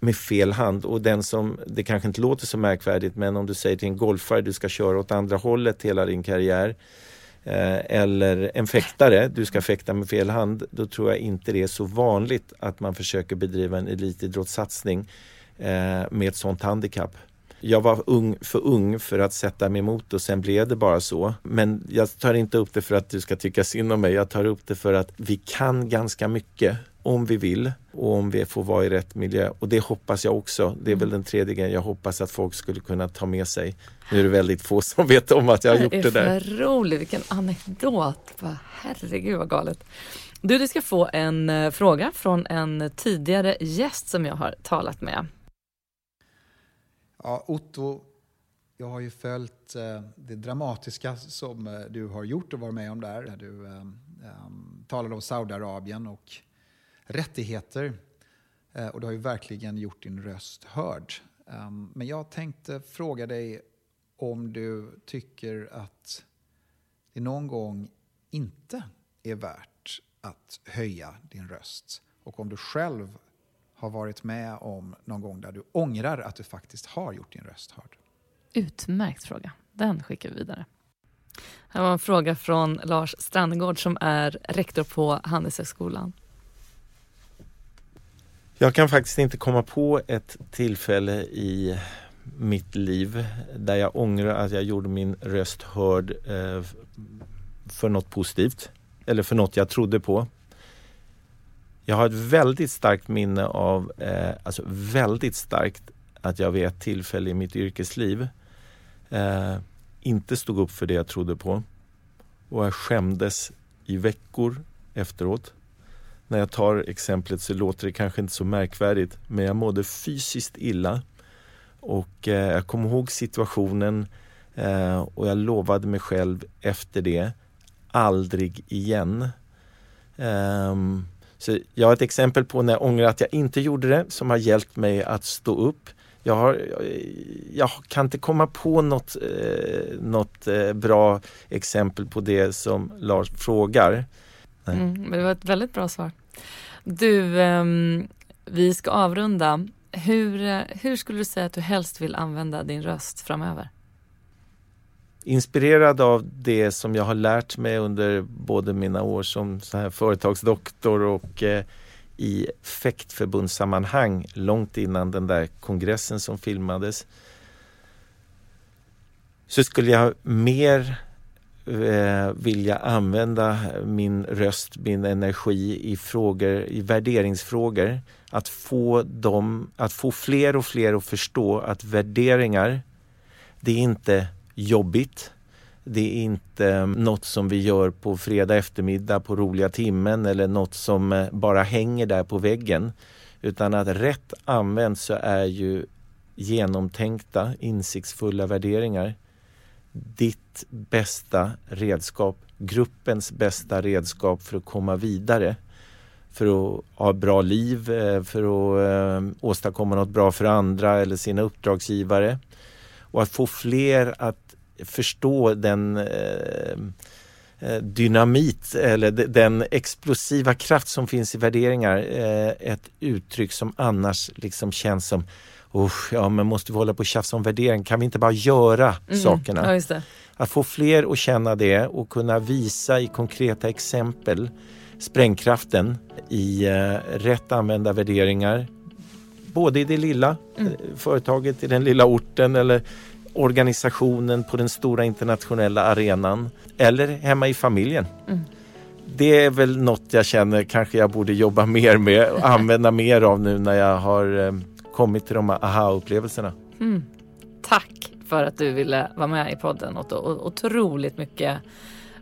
B: med fel hand. Och den som, det kanske inte låter så märkvärdigt men om du säger till en golfare du ska köra åt andra hållet hela din karriär Eh, eller en fäktare, du ska fäkta med fel hand, då tror jag inte det är så vanligt att man försöker bedriva en elitidrottssatsning eh, med ett sånt handikapp. Jag var ung, för ung för att sätta mig emot och sen blev det bara så. Men jag tar inte upp det för att du ska tycka synd om mig. Jag tar upp det för att vi kan ganska mycket om vi vill och om vi får vara i rätt miljö. Och det hoppas jag också. Det är väl den tredje grejen jag hoppas att folk skulle kunna ta med sig. Nu är det väldigt få som *laughs* vet om att jag har gjort det, där.
A: Det är för roligt, vilken anekdot. Herregud vad galet. Du, du ska få en uh, fråga från en tidigare gäst som jag har talat med.
F: Ja, Otto, jag har ju följt eh, det dramatiska som eh, du har gjort och varit med om där. Du um, talade om Saudiarabien och rättigheter. Och du har ju verkligen gjort din röst hörd. Men jag tänkte fråga dig om du tycker att det någon gång inte är värt att höja din röst. Och om du själv har varit med om någon gång där du ångrar att du faktiskt har gjort din röst hörd.
A: Utmärkt fråga. Den skickar vi vidare. Här var en fråga från Lars Strandgård som är rektor på Handelshögskolan.
B: Jag kan faktiskt inte komma på ett tillfälle i mitt liv där jag ångrar att jag gjorde min röst hörd eh, för något positivt eller för något jag trodde på. Jag har ett väldigt starkt minne av, eh, alltså väldigt starkt, att jag vid ett tillfälle i mitt yrkesliv eh, inte stod upp för det jag trodde på. Och jag skämdes i veckor efteråt. När jag tar exemplet så låter det kanske inte så märkvärdigt men jag mådde fysiskt illa. Och eh, jag kommer ihåg situationen eh, och jag lovade mig själv efter det aldrig igen. Um, så jag har ett exempel på när jag ångrar att jag inte gjorde det som har hjälpt mig att stå upp. Jag, har, jag kan inte komma på något, eh, något eh, bra exempel på det som Lars frågar.
A: Mm, men det var ett väldigt bra svar. Du, eh, vi ska avrunda. Hur, eh, hur skulle du säga att du helst vill använda din röst framöver?
B: Inspirerad av det som jag har lärt mig under både mina år som så här företagsdoktor och eh, i fäktförbundssammanhang långt innan den där kongressen som filmades så skulle jag mer eh, vilja använda min röst, min energi i frågor, i värderingsfrågor. Att få, dem, att få fler och fler att förstå att värderingar, det är inte jobbigt. Det är inte eh, något som vi gör på fredag eftermiddag på roliga timmen eller något som eh, bara hänger där på väggen. Utan att rätt använt så är ju genomtänkta, insiktsfulla värderingar ditt bästa redskap, gruppens bästa redskap för att komma vidare. För att ha ett bra liv, eh, för att åstadkomma något bra för andra eller sina uppdragsgivare. Och att få fler att förstå den eh, eh, dynamit eller den explosiva kraft som finns i värderingar. Eh, ett uttryck som annars liksom känns som Usch, ja men måste vi hålla på och tjafsa om värdering? Kan vi inte bara göra mm, sakerna?
A: Ja,
B: att få fler att känna det och kunna visa i konkreta exempel sprängkraften i eh, rätt använda värderingar. Både i det lilla mm. företaget, i den lilla orten eller organisationen på den stora internationella arenan eller hemma i familjen. Mm. Det är väl något jag känner kanske jag borde jobba mer med och *laughs* använda mer av nu när jag har eh, kommit till de aha-upplevelserna.
A: Mm. Tack för att du ville vara med i podden och, otroligt mycket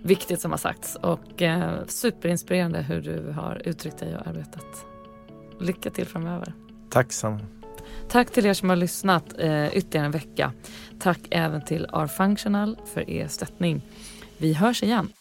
A: viktigt som har sagts och eh, superinspirerande hur du har uttryckt dig och arbetat. Lycka till framöver.
B: Tack Sanna.
A: Tack till er som har lyssnat eh, ytterligare en vecka. Tack även till R-Functional för er stöttning. Vi hörs igen.